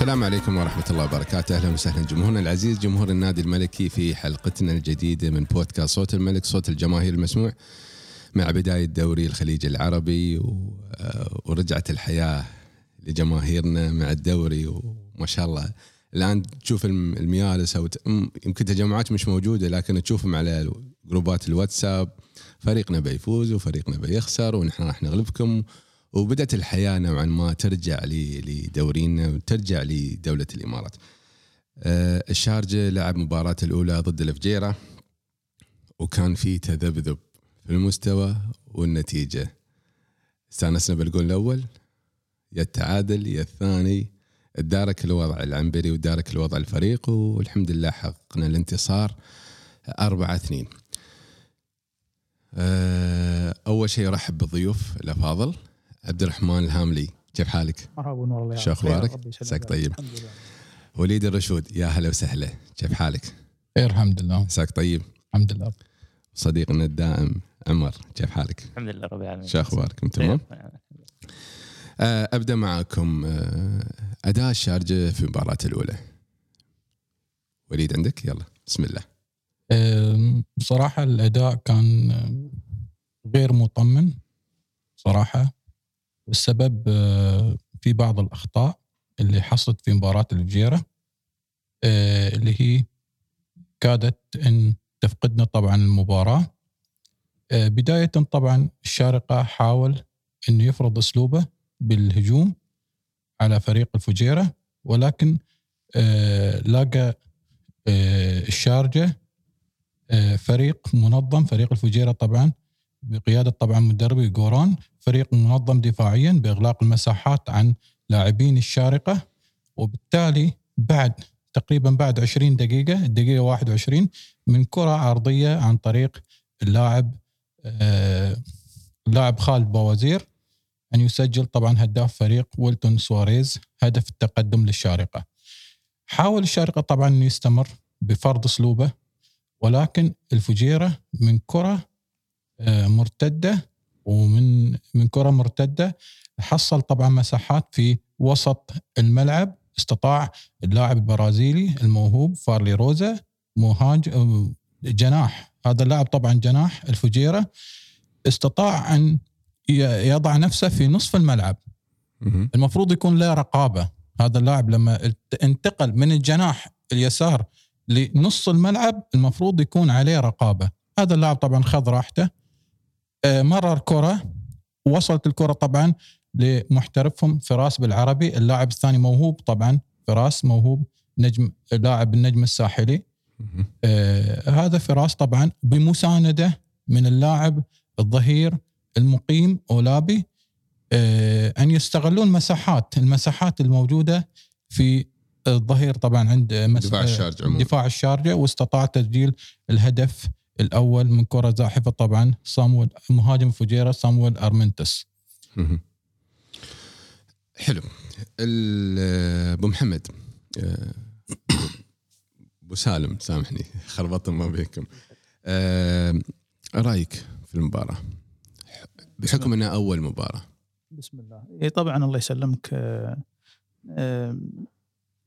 السلام عليكم ورحمة الله وبركاته. أهلا وسهلا جمهورنا العزيز جمهور النادي الملكي في حلقتنا الجديدة من بودكاست صوت الملك صوت الجماهير المسموع مع بداية دوري الخليج العربي آه، ورجعت الحياة لجماهيرنا مع الدوري وما شاء الله. الآن تشوف الم- الميالس أو يمكن تجمعات مش موجودة لكن تشوفهم على جروبات الواتساب. فريقنا بيفوز وفريقنا بيخسر ونحن راح نغلبكم. وبدأت الحياة نوعا ما ترجع لدورينا وترجع لدولة الإمارات. آه، الشارجة لعب مباراة الأولى ضد الفجيرة وكان في تذبذب في المستوى والنتيجة استانسنا بالجول الأول يا التعادل يا الثاني. تدارك الوضع العنبري ودارك الوضع الفريق والحمد لله حققنا الانتصار أربعة اثنين. آه، أول شيء أرحب بالضيوف الأفاضل عبد الرحمن الهاملي كيف حالك؟ مرحبا ونور الله شو أخبارك؟ عساك طيب. الحمد لله وليد الرشود يا هلا وسهلا كيف حالك؟ خير الحمد لله عساك طيب الحمد لله صديقنا الدائم عمر كيف حالك؟ الحمد لله رب العالمين شو أخباركم تمام؟ آه، أبدأ معكم آه، اداء الشارجه في المباراة الأولى. وليد عندك؟ يلا بسم الله. أم، بصراحة الأداء كان غير مطمن صراحة والسبب أه، في بعض الأخطاء اللي حصلت في مباراة الفجيرة أه، اللي هي كادت أن تفقدنا طبعا المباراة. أه، بداية طبعا الشارقة حاول أنه يفرض أسلوبه بالهجوم على فريق الفجيرة ولكن لقى الشارجة آه، فريق منظم فريق الفجيرة طبعا بقيادة طبعا مدربي جوران فريق منظم دفاعيا بإغلاق المساحات عن لاعبين الشارقة وبالتالي بعد تقريبا بعد 20 دقيقة الدقيقة 21 من كرة عرضية عن طريق اللاعب آه، اللاعب خالد باوزير أن يسجل طبعا هداف فريق ويلتون سواريز هدف التقدم للشارقة. حاول الشارقة طبعا أن يستمر بفرض أسلوبه ولكن الفجيرة من كرة آه، مرتدة ومن من كرة مرتدة حصل طبعا مساحات في وسط الملعب استطاع اللاعب البرازيلي الموهوب فارلي روزا مهاج جناح. هذا اللاعب طبعا جناح الفجيرة استطاع أن يضع نفسه في نصف الملعب. المفروض يكون له رقابة. هذا اللاعب لما انتقل من الجناح اليسار لنص الملعب المفروض يكون عليه رقابة. هذا اللاعب طبعا خذ راحته. مرر كرة وصلت الكرة طبعا لمحترفهم فراس بالعربي اللاعب الثاني موهوب طبعا فراس موهوب نجم لاعب النجم الساحلي. آه هذا فراس طبعا بمسانده من اللاعب الظهير المقيم أولابي آه أن يستغلون مساحات المساحات الموجودة في الظهير طبعا عند دفاع الشارجة عموما. دفاع الشارجة واستطاع تسجيل الهدف الأول من كرة زاحفة طبعا صامويل مهاجم فجيره صامويل أرمنتس. حلو. أبو محمد آه، أبو سالم سامحني خربطت ما بينكم. آه، رأيك في المباراة؟ بحكم إنها أول مباراة. بسم الله. إيه طبعا الله يسلمك. آه،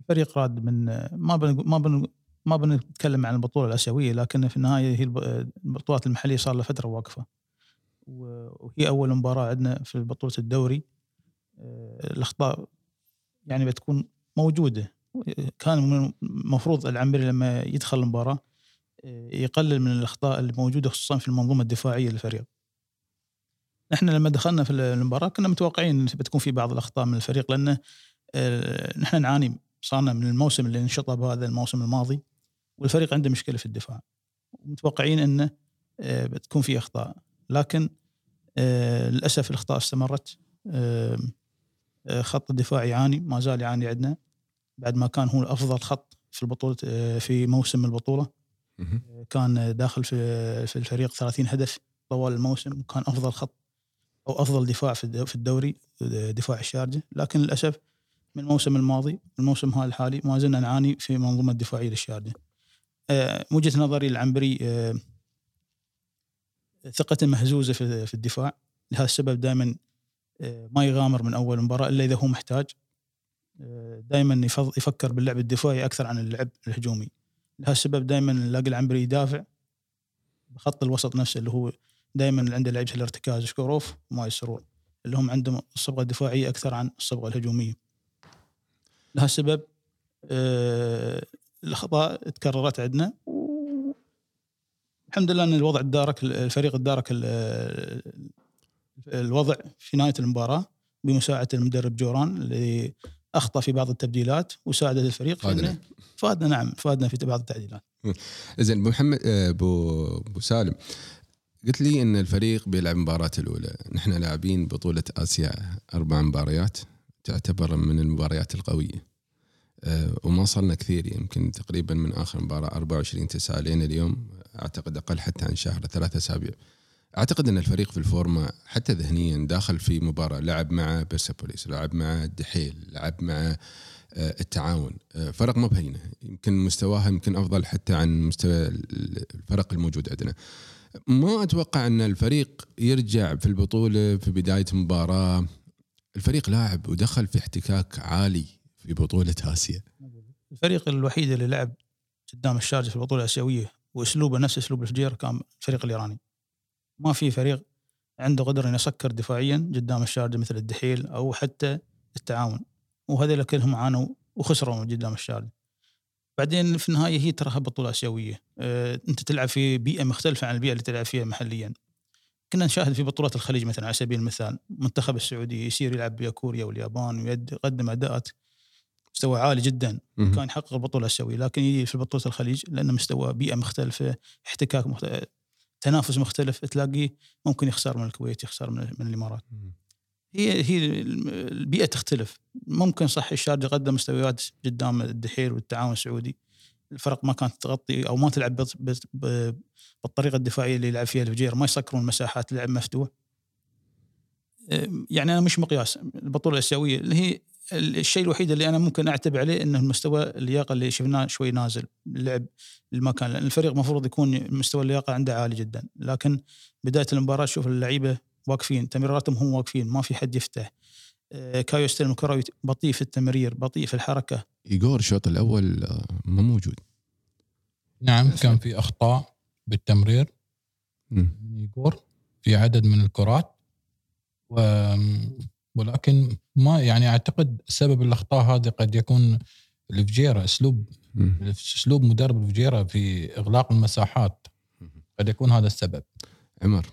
فريق راد من ما بن ما بن ما بنتكلم عن البطولة الآسيوية لكن في النهاية هي الب- البطولات المحلية صار لها فترة واقفة. وهي أول مباراة عندنا في بطولة الدوري. آه، الأخطاء يعني بتكون موجودة. كان من المفروض العنبري لما يدخل المباراة آه، يقلل من الأخطاء اللي موجودة خصوصا في المنظومة الدفاعية للفريق. نحن لما دخلنا في المباراة كنا متوقعين بتكون في بعض الأخطاء من الفريق لأن آه، نحن نعاني صارنا من الموسم اللي انشطب هذا الموسم الماضي. والفريق عنده مشكلة في الدفاع. متوقعين انه آه، بتكون في أخطاء. لكن آه، للأسف الأخطاء استمرت. آه، خط الدفاع يعاني ما زال يعاني عندنا. بعد ما كان هو أفضل خط في البطولة في موسم البطولة. كان داخل في في الفريق 30 هدف طوال الموسم وكان أفضل خط أو أفضل دفاع في الد- في الدوري دفاع الشارجة. لكن للأسف من الموسم الماضي الموسم هذا الحالي ما زلنا نعاني في منظومة الدفاعيه للشارجة. آه، وجهة نظري العنبري آه، ثقته مهزوزة في الدفاع. لهذا السبب دائما ما يغامر من أول مباراة إلا إذا هو محتاج. دائما يفكر باللعب الدفاعي أكثر عن اللعب الهجومي. لهالسبب دائما نلاقي العنبري يدافع بخط الوسط نفسه اللي هو دائما اللي عنده لعيبة الارتكاز شكوروف وما يسرون اللي هم عندهم الصبغة الدفاعية أكثر عن الصبغة الهجومية. لهالسبب آه الأخطاء تكررت عندنا الحمد لله إن الوضع تدارك الفريق تدارك الوضع في نهاية المباراة بمساعدة المدرب جوران اللي أخطأ في بعض التبديلات وساعد الفريق فادنا. فادنا نعم فادنا في بعض التعديلات. زين أبو محمد آه، أبو أبو سالم قلت لي إن الفريق بيلعب المباراه الأولى. نحن لاعبين بطولة آسيا أربع مباريات تعتبر من المباريات القوية. وما صلنا كثير يمكن تقريبا من آخر مباراة 24 9 لين اليوم أعتقد أقل حتى عن شهر ثلاثة أسابيع. أعتقد أن الفريق في الفورمة حتى ذهنيا داخل في مباراة لعب مع بيرسابوليس لعب مع الدحيل لعب مع آه، التعاون آه، فرق ما بهينة. يمكن مستواها يمكن أفضل حتى عن مستوى الفرق الموجود عندنا. ما أتوقع أن الفريق يرجع في البطولة في بداية مباراة. الفريق لاعب ودخل في احتكاك عالي. في بطولة آسيا. الفريق الوحيد اللي لعب قدام الشارجة في البطولة الآسيوية وأسلوبه نفس أسلوب الفجير كان الفريق الإيراني. ما في فريق عنده قدرة إنه يسكر دفاعيا قدام الشارجة مثل الدحيل أو حتى التعاون. وهذول كلهم عانوا وخسروا قدام الشارجة. بعدين في النهاية هي تراها بطولة آسيوية. أه أنت تلعب في بيئة مختلفة عن البيئة اللي تلعب فيها محليا. كنا نشاهد في بطولات الخليج مثلا على سبيل المثال المنتخب السعودي يصير يلعب بكوريا كوريا واليابان ويقدم أداءات مستوى عالي جدا. كان يحقق البطولة الاسيويه لكن يجي في بطوله الخليج لأنه مستوى بيئة مختلفة احتكاك مختلف تنافس مختلف تلاقيه ممكن يخسر من الكويت يخسر من, من الإمارات. هي هي البيئة تختلف. ممكن صح الشارجه قدم مستويات قدام الدحيل والتعاون السعودي. الفرق ما كانت تغطي أو ما تلعب بالطريقة الدفاعية اللي يلعب فيها الفجير. ما يسكرون المساحات لعب مفتوح. يعني أنا مش مقياس. البطولة الاسيويه اللي هي الشيء الوحيد اللي أنا ممكن اعتب عليه إنه المستوى اللياقة اللي شفناه شوي نازل اللعب المكان لأن الفريق المفروض يكون مستوى اللياقة عنده عالي جدا. لكن بداية المباراة شوف اللعيبة واقفين تمريراتهم هم واقفين ما في حد يفتح. آه، كايو يستلم الكره بطيء في التمرير بطيء في الحركة. ايجور الشوط الأول آه، ما موجود. نعم كان في أخطاء بالتمرير من ايجور في عدد من الكرات. و ولكن ما يعني أعتقد سبب الأخطاء هذه قد يكون الفجيرة أسلوب أسلوب مدرب الفجيرة في إغلاق المساحات. قد يكون هذا السبب. عمر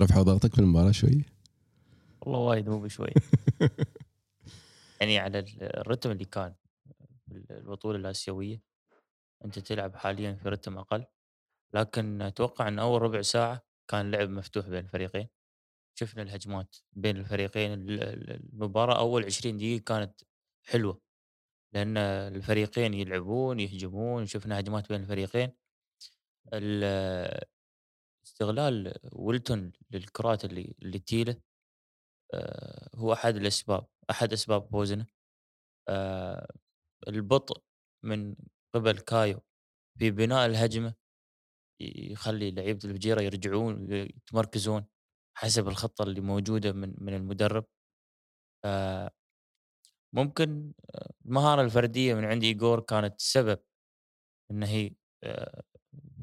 رفعوا ضغطك في المباراة شوي؟ والله وايد مو بشوي. يعني على الرتم اللي كان في البطوله الآسيوية أنت تلعب حاليا في رتم أقل. لكن أتوقع إن أول ربع ساعة كان لعب مفتوح بين الفريقين. شفنا الهجمات بين الفريقين المباراة أول 20 دقيقة كانت حلوة لأن الفريقين يلعبون يهجمون شفنا هجمات بين الفريقين. استغلال ويلتون للكرات اللي اللي تيله آه، هو أحد الأسباب أحد أسباب فوزنا. آه، البطء من قبل كايو في بناء الهجمة يخلي لعيبة الفجيرة يرجعون يتمركزون. حسب الخطة اللي موجودة من من المدرب. ممكن المهارة الفردية من عند إيجور كانت سبب إن هي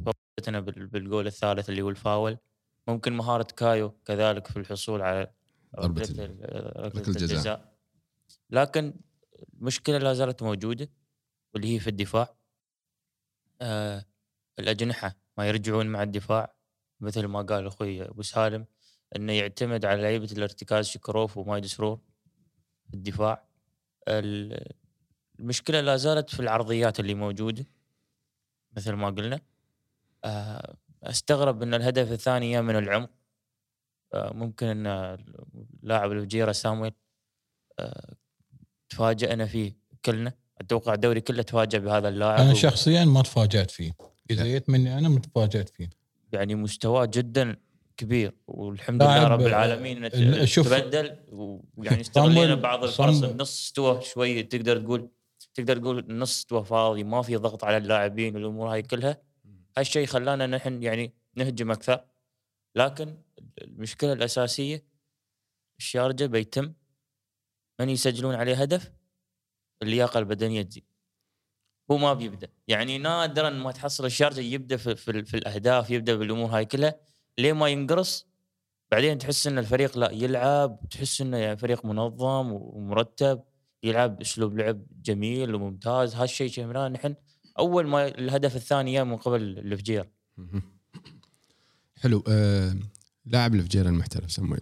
فوزتنا بالجول الثالث اللي هو الفاول. ممكن مهارة كايو كذلك في الحصول على ضربة ركلة الجزاء. لكن المشكلة لا زالت موجودة واللي هي في الدفاع. آه الأجنحة ما يرجعون مع الدفاع مثل ما قال أخوي أبو سالم. إنه يعتمد على لعيبة الارتكاز شكروف ومايد سرور في الدفاع. المشكلة لا زالت في العرضيات اللي موجودة مثل ما قلنا. آه، أستغرب إن الهدف الثاني من العمق. آه، ممكن إن لاعب الفجيره سامويل آه، تفاجئنا فيه كلنا. أتوقع الدوري كله تفاجئ بهذا اللاعب أنا شخصيا ما تفاجأت فيه. إذا جيت مني أنا ما تفاجات فيه. يعني مستواه جدا كبير والحمد لله رب العالمين تبدل. ويعني استغلينا بعض الفرص النص استوى شوي تقدر تقول تقدر تقول النص استوى فاضي ما في ضغط على اللاعبين والأمور هاي كلها. هالشيء خلانا نحن يعني نهجم أكثر. لكن المشكلة الأساسية الشارجه بيتم. من يسجلون عليه هدف؟ اللياقة البدنية تزيد. هو ما بيبدأ. يعني نادرا ما تحصل الشارجه يبدأ في, في, في الأهداف يبدأ بالأمور هاي كلها. ليه ما ينقرص بعدين تحس إن الفريق لا يلعب تحس إنه يعني فريق منظم ومرتب يلعب باسلوب لعب جميل وممتاز. هالشيء شفناه نحن أول ما الهدف الثاني جاء من قبل الفجير. حلو. آه لاعب الفجير المحترف سمويل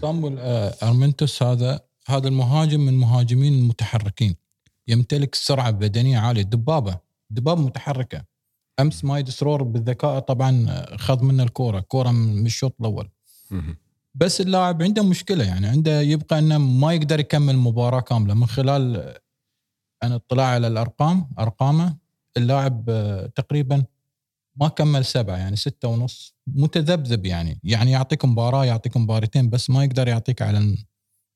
صامويل آه، أرمنتوس هذا هذا المهاجم من المهاجمين المتحركين. يمتلك سرعة بدنية عالية دبابة دبابة متحركة. أمس مايد سرور بالذكاء طبعا آه، خذ منه الكورة. كورة من الشوط الأول. بس اللاعب عنده مشكلة يعني عنده يبقى إنه ما يقدر يكمل مباراة كاملة. من خلال آه، أنا اطلاع على الأرقام أرقامه اللاعب آه، تقريبا ما كمل سبعة يعني ستة ونص. متذبذب يعني. يعني يعطيك مباراة يعطيك مباراتين بس ما يقدر يعطيك على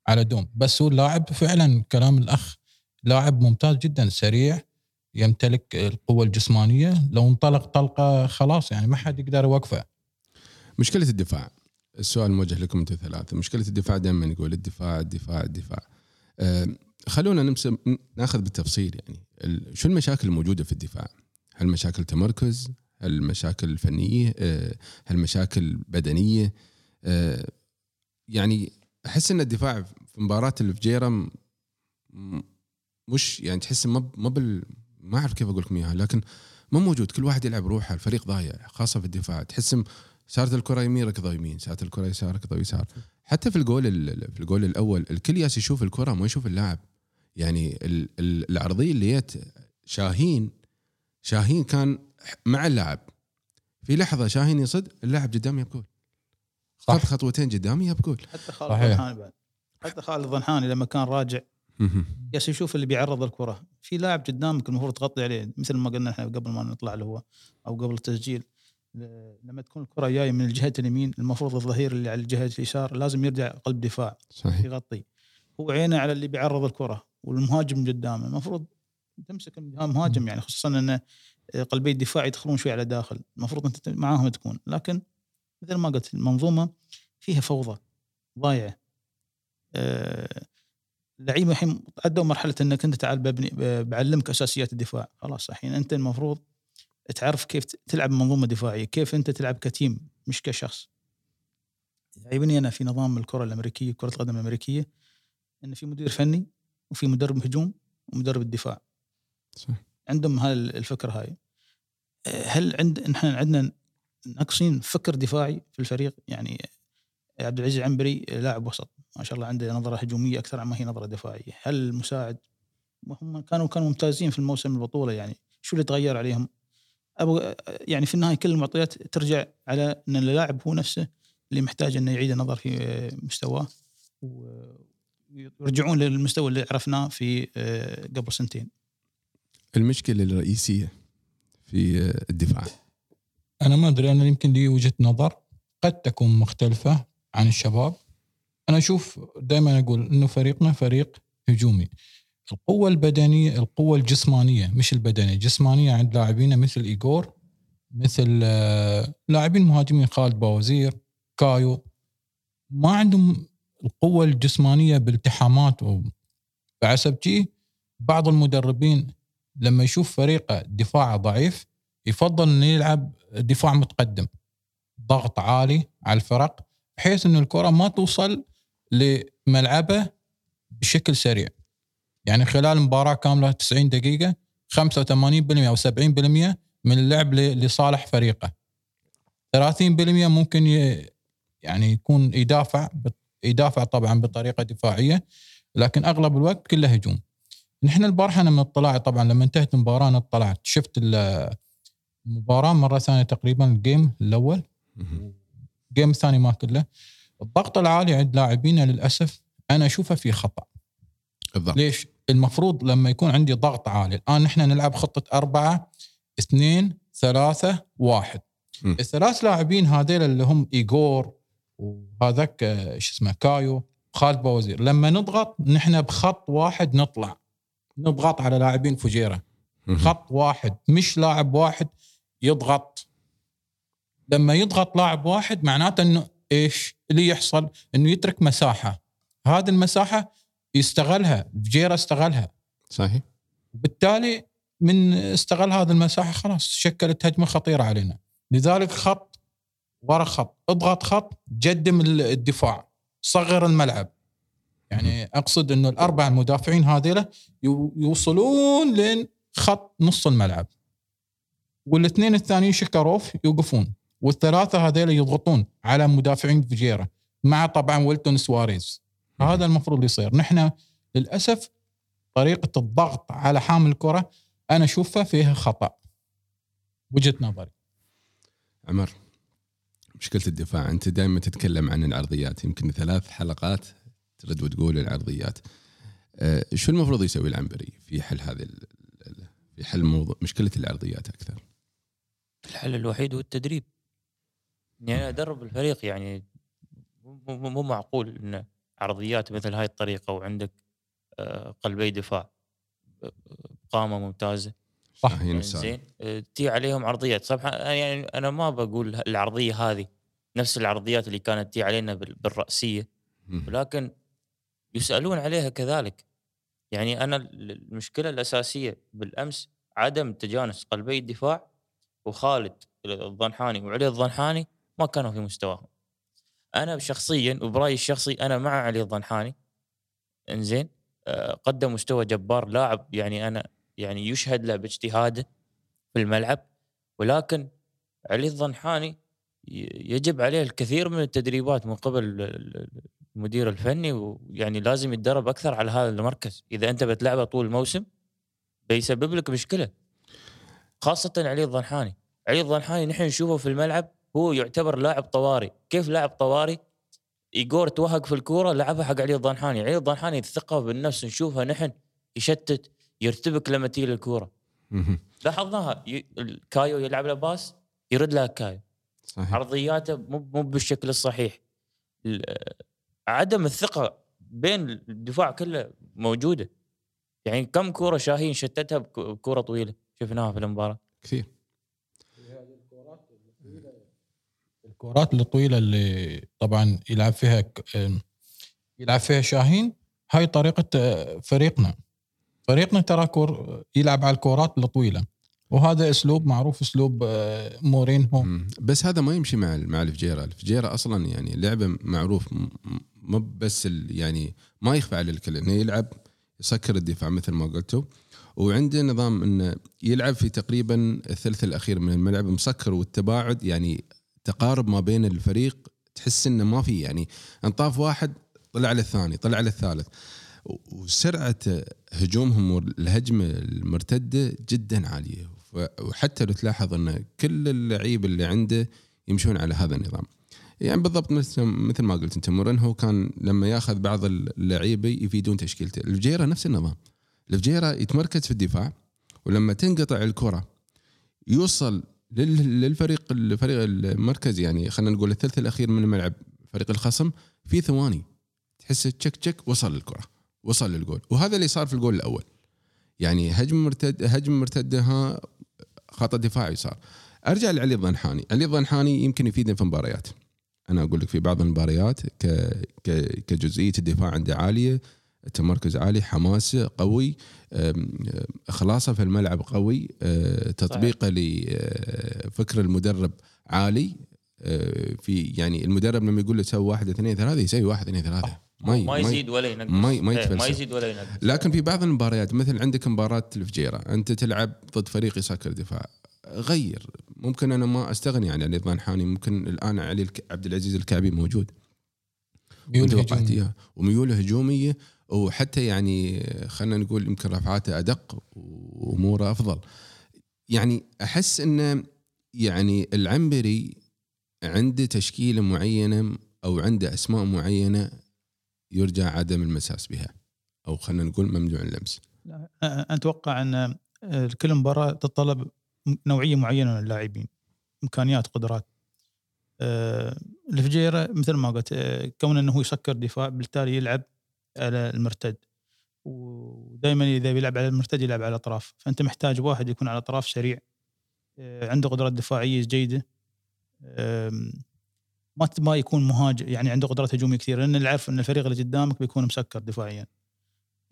على دوم. بس هو اللاعب فعلا كلام الأخ لاعب ممتاز جدا سريع. يمتلك القوة الجسمانية لو انطلق طلقة خلاص يعني ما حد يقدر يوقفه. مشكلة الدفاع السؤال موجه لكم أنتم ثلاثة مشكلة الدفاع دائما نقول الدفاع الدفاع الدفاع. آه، خلونا نمسك ناخذ بالتفصيل يعني شو المشاكل الموجودة في الدفاع؟ هل مشاكل تمركز؟ هل مشاكل فنية؟ آه، هل مشاكل بدنية؟ آه، يعني أحس إن الدفاع في مباراة الفجيرة مش يعني تحس ما ما بال ما أعرف كيف أقول لكم إياها لكن ما موجود كل واحد يلعب روحه الفريق ضايع خاصة في الدفاع. تحس صارت الكرة يمين ركضه يمين صارت الكرة يسار ركضه يسار. حتى في الجول ال- في الجول الأول الكل ياس يشوف الكرة ما يشوف اللاعب. يعني ال- ال- العرضية اللي جت شاهين شاهين كان مع اللاعب. في لحظة شاهين يصد اللاعب قدامي يبكول خط صح. خطوتين قدامي يبكول حتى خالد صحيح. ضنحاني بعد. حتى خالد ضنحاني لما كان راجع ياس يشوف اللي بيعرض الكرة. في لاعب قدامك المفروض تغطي عليه مثل ما قلنا إحنا قبل ما نطلع اللي هو أو قبل التسجيل. لما تكون الكرة جاية من الجهة اليمين المفروض الظهير اللي على الجهة اليسار لازم يرجع قلب دفاع صحيح. يغطي. هو عينه على اللي بيعرض الكرة والمهاجم قدامه. المفروض تمسك المهاجم يعني خصوصا إن قلبي الدفاع يدخلون شوي على داخل. المفروض أنت معاهم تكون. لكن مثل ما قلت المنظومة فيها فوضى ضايعة. آه، اللعيبه الحين عدوا مرحلة إنك أنت تعال ببني بعلمك أساسيات الدفاع. خلاص الحين أنت المفروض تعرف كيف تلعب منظومة دفاعية كيف أنت تلعب كتيم مش كشخص. يعجبني أنا في نظام الكرة الأمريكية كرة القدم الأمريكية إن في مدير فني وفي مدرب هجوم ومدرب الدفاع. صح. عندهم هاي الفكرة هاي. هل عند نحن عندنا ناقصين فكر دفاعي في الفريق؟ يعني عبد العزيز العنبري لاعب وسط. ما شاء الله عنده نظرة هجومية أكثر عما هي نظرة دفاعية. هل المساعد هم كانوا كانوا ممتازين في الموسم البطولة يعني؟ شو اللي تغير عليهم؟ أبغى يعني في النهاية كل المعطيات ترجع على إن اللاعب هو نفسه اللي محتاج إنه يعيد النظر في مستواه ويرجعون للمستوى اللي عرفناه في آه، قبل سنتين. المشكلة الرئيسية في آه، الدفاع. أنا ما أدري أنا يمكن لي وجهة نظر قد تكون مختلفة. عن الشباب. أنا أشوف دائما أقول إنه فريقنا فريق هجومي. القوة البدنية القوة الجسمانية مش البدنية الجسمانيه عند لاعبينا مثل ايجور مثل آه، لاعبين مهاجمين خالد باوزير كايو. ما عندهم القوة الجسمانية بالتحامات. فحسب شي بعض المدربين لما يشوف فريقه دفاعه ضعيف يفضل إنه يلعب دفاع متقدم. ضغط عالي على الفرق. بحيث إنه الكرة ما توصل لملعبه بشكل سريع. يعني خلال مباراة كاملة 90 دقيقة 85% أو 70% من اللعب لصالح فريقه. 30% ممكن يعني يكون يدافع يدافع طبعا بطريقة دفاعية لكن أغلب الوقت كله هجوم. نحن البارحة أنا من اطلاع طبعا لما انتهت المباراة أنا اطلعت. شفت ال- المباراه مرة ثانية تقريبا الجيم الأول. الجيم الثاني ما كله. الضغط العالي عند لاعبينا للأسف أنا أشوفه في خطأ. بالضبط. ليش؟ المفروض لما يكون عندي ضغط عالي. الآن نحن نلعب خطة أربعة اثنين ثلاثة واحد. مم. الثلاث لاعبين هذيل اللي هم ايجور وهذاك شو اسمه كايو خالد بوزير. لما نضغط نحن بخط واحد نطلع. نضغط على لاعبين فجيرة. خط واحد مش لاعب واحد يضغط. لما يضغط لاعب واحد معناته إنه إيش اللي يحصل؟ إنه يترك مساحة. هذه المساحة يستغلها فجيرة استغلها. صحيح. وبالتالي من استغل هذه المساحة خلاص شكلت هجمة خطيرة علينا. لذلك خط ورا خط. اضغط خط جدم الدفاع. صغر الملعب. يعني أقصد إنه الأربع المدافعين هذيلا يو- يوصلون لين خط نص الملعب. والإثنين الثانيين شكروف يوقفون. والثلاثة هذيلا يضغطون على مدافعين فيجيرا مع طبعا ويلتون سواريز. هذا المفروض يصير. نحن للأسف طريقة الضغط على حامل الكرة أنا أشوفها فيها خطأ. وجهة نظري. عمر مشكلة الدفاع. أنت دائما تتكلم عن العرضيات. يمكن ثلاث حلقات ترد وتقول العرضيات. أه، شو المفروض يسوي العنبري في حل هذه في حل موضوع مشكلة العرضيات أكثر؟ الحل الوحيد هو التدريب. يعني أنا أدرب الفريق يعني مو- معقول إن عرضيات مثل هاي الطريقة وعندك آه، قلبي دفاع آه، قامه ممتازة صح. السالم. زين آه، تي عليهم عرضيات صح يعني أنا ما بقول العرضية هذه نفس العرضيات اللي كانت تي علينا بال- بالرأسية. ولكن يسألون عليها كذلك يعني أنا ال- المشكلة الأساسية بالأمس عدم تجانس قلبي الدفاع وخالد الضنحاني وعلي الضنحاني ما كانوا في مستواهم. أنا شخصيا وبرأيي الشخصي أنا مع علي الضنحاني. إنزين آه، قدم مستوى جبار لاعب يعني أنا يعني يشهد له باجتهاده في الملعب. ولكن علي الضنحاني يجب عليه الكثير من التدريبات من قبل ال- ال- المدير الفني ويعني لازم يتدرب أكثر على هذا المركز. إذا أنت بتلعبه طول الموسم بيسبب لك مشكلة خاصة علي الضنحاني. علي الضنحاني نحن نشوفه في الملعب هو يعتبر لاعب طواري كيف لاعب طواري ايجور توهق في الكورة لعبها حق علي الضنحاني. علي الضنحاني الثقه بالنفس نشوفها نحن يشتت يرتبك لما تيجي الكوره. لاحظناها. ي... الكايو يلعب له pass يرد لها كايو. صحيح. عرضياته مو مو بالشكل الصحيح. ال- عدم الثقة بين الدفاع كله موجودة. يعني كم كورة شاهين شتتها بك- بكوره طويلة شفناها في المباراة. كثير. الكرات الطويلة اللي طبعا يلعب فيها يلعب فيها شاهين هاي طريقة آه، فريقنا. فريقنا ترى كور يلعب على الكورات الطويلة. وهذا أسلوب معروف أسلوب آه، مورينهو. بس هذا ما يمشي مع مع الفجيرة، الفجيرة أصلا يعني لعبة معروف مو بس يعني ما يخفى على الكل. إنه يلعب يسكر الدفاع مثل ما قلتوا. وعنده نظام إنه يلعب في تقريبا الثلث الأخير من الملعب مسكر والتباعد. يعني تقارب ما بين الفريق تحس إنه ما في يعني أنطاف واحد طلع على الثاني طلع و- وسرعة هجومهم والهجمة المرتدة جدا عالية. وحتى لو تلاحظ إن كل اللعيبه اللي عنده يمشون على هذا النظام. يعني بالضبط مثل مثل ما قلت أنت مورينهو كان لما ياخذ بعض اللعيبة يفيدون تشكيلته. الفجيره نفس النظام. الفجيره يتمركز في الدفاع ولما تنقطع الكرة يوصل للفريق الفريق المركز يعني خلينا نقول الثلث الأخير من الملعب فريق الخصم في ثواني. تحس تشك تشك وصل الكرة وصل للجول وهذا اللي صار في الجول الأول. يعني هجم مرتد هجم مرتدة ها خطا دفاعي صار. أرجع لعلي الضنحاني. علي الضنحاني يمكن يفيدنا في مباريات. أنا أقول لك في بعض المباريات ك... ك... كجزئية الدفاع عنده عالية التمركز عالي حماسه قوي اخلاصه في الملعب قوي أه، تطبيقة لفكر المدرب عالي أه، في يعني المدرب لما يقول له سوي واحد اثنين ثلاثة يسوي واحد اثنين ثلاثة. ما ما يزيد ولا ينقص. ما إيه،. ما يزيد ولا ينقص. لكن في بعض المباريات مثل عندك مباراة الفجيرة أنت تلعب ضد فريق يسكر دفاع غير. ممكن أنا ما أستغني عن علي الضنحاني ممكن الآن علي الك... عبد العزيز الكعبي موجود. ميول وأنت وقعت هجومي. وحتى يعني خلينا نقول يمكن رفعاته أدق وأموره أفضل. يعني أحس أنه يعني العنبري عنده تشكيلة معينة أو عنده أسماء معينة يرجى عدم المساس بها أو خلينا نقول ممنوع اللمس. لا، أتوقع إن كل مباراة تتطلب نوعية معينة من اللاعبين إمكانيات قدرات. الفجيره مثل ما قلت كون إنه هو يسكر دفاع بالتالي يلعب على المرتد. ودائما إذا بيلعب على المرتد يلعب على الأطراف. فأنت محتاج واحد يكون على الاطراف سريع. آه، عنده قدرات دفاعية جيدة. ما ما يكون مهاجم يعني عنده قدرات هجومية كثيرة. لأن نعرف إن الفريق اللي قدامك بيكون مسكر دفاعيا.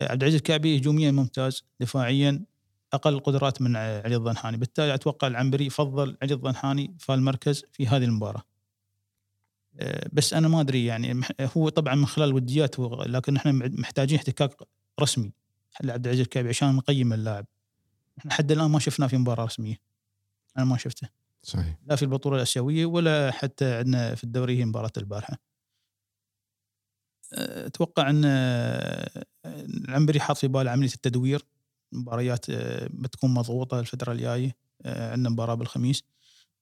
عبد العزيز الكعبي هجوميا ممتاز دفاعيا. أقل قدرات من علي الظنحاني. بالتالي أتوقع العنبري يفضل علي الظنحاني فالمركز في هذه المباراة. آه، بس أنا ما أدري يعني هو طبعا من خلال الوديات هو- لكن إحنا محتاجين احتكاك رسمي. لعبد العزيز الكعبي عشان نقيم اللاعب. إحنا حتى الآن ما شفناه في مباراة رسمية. أنا ما شفته. صحيح. لا في البطولة الآسيوية ولا حتى عندنا في الدوري هي مباراة البارحة. أه، أتوقع إن العنبري حاط في باله عملية التدوير. مباريات بتكون مضغوطة الفترة الجاية. عندنا مباراة بالخميس.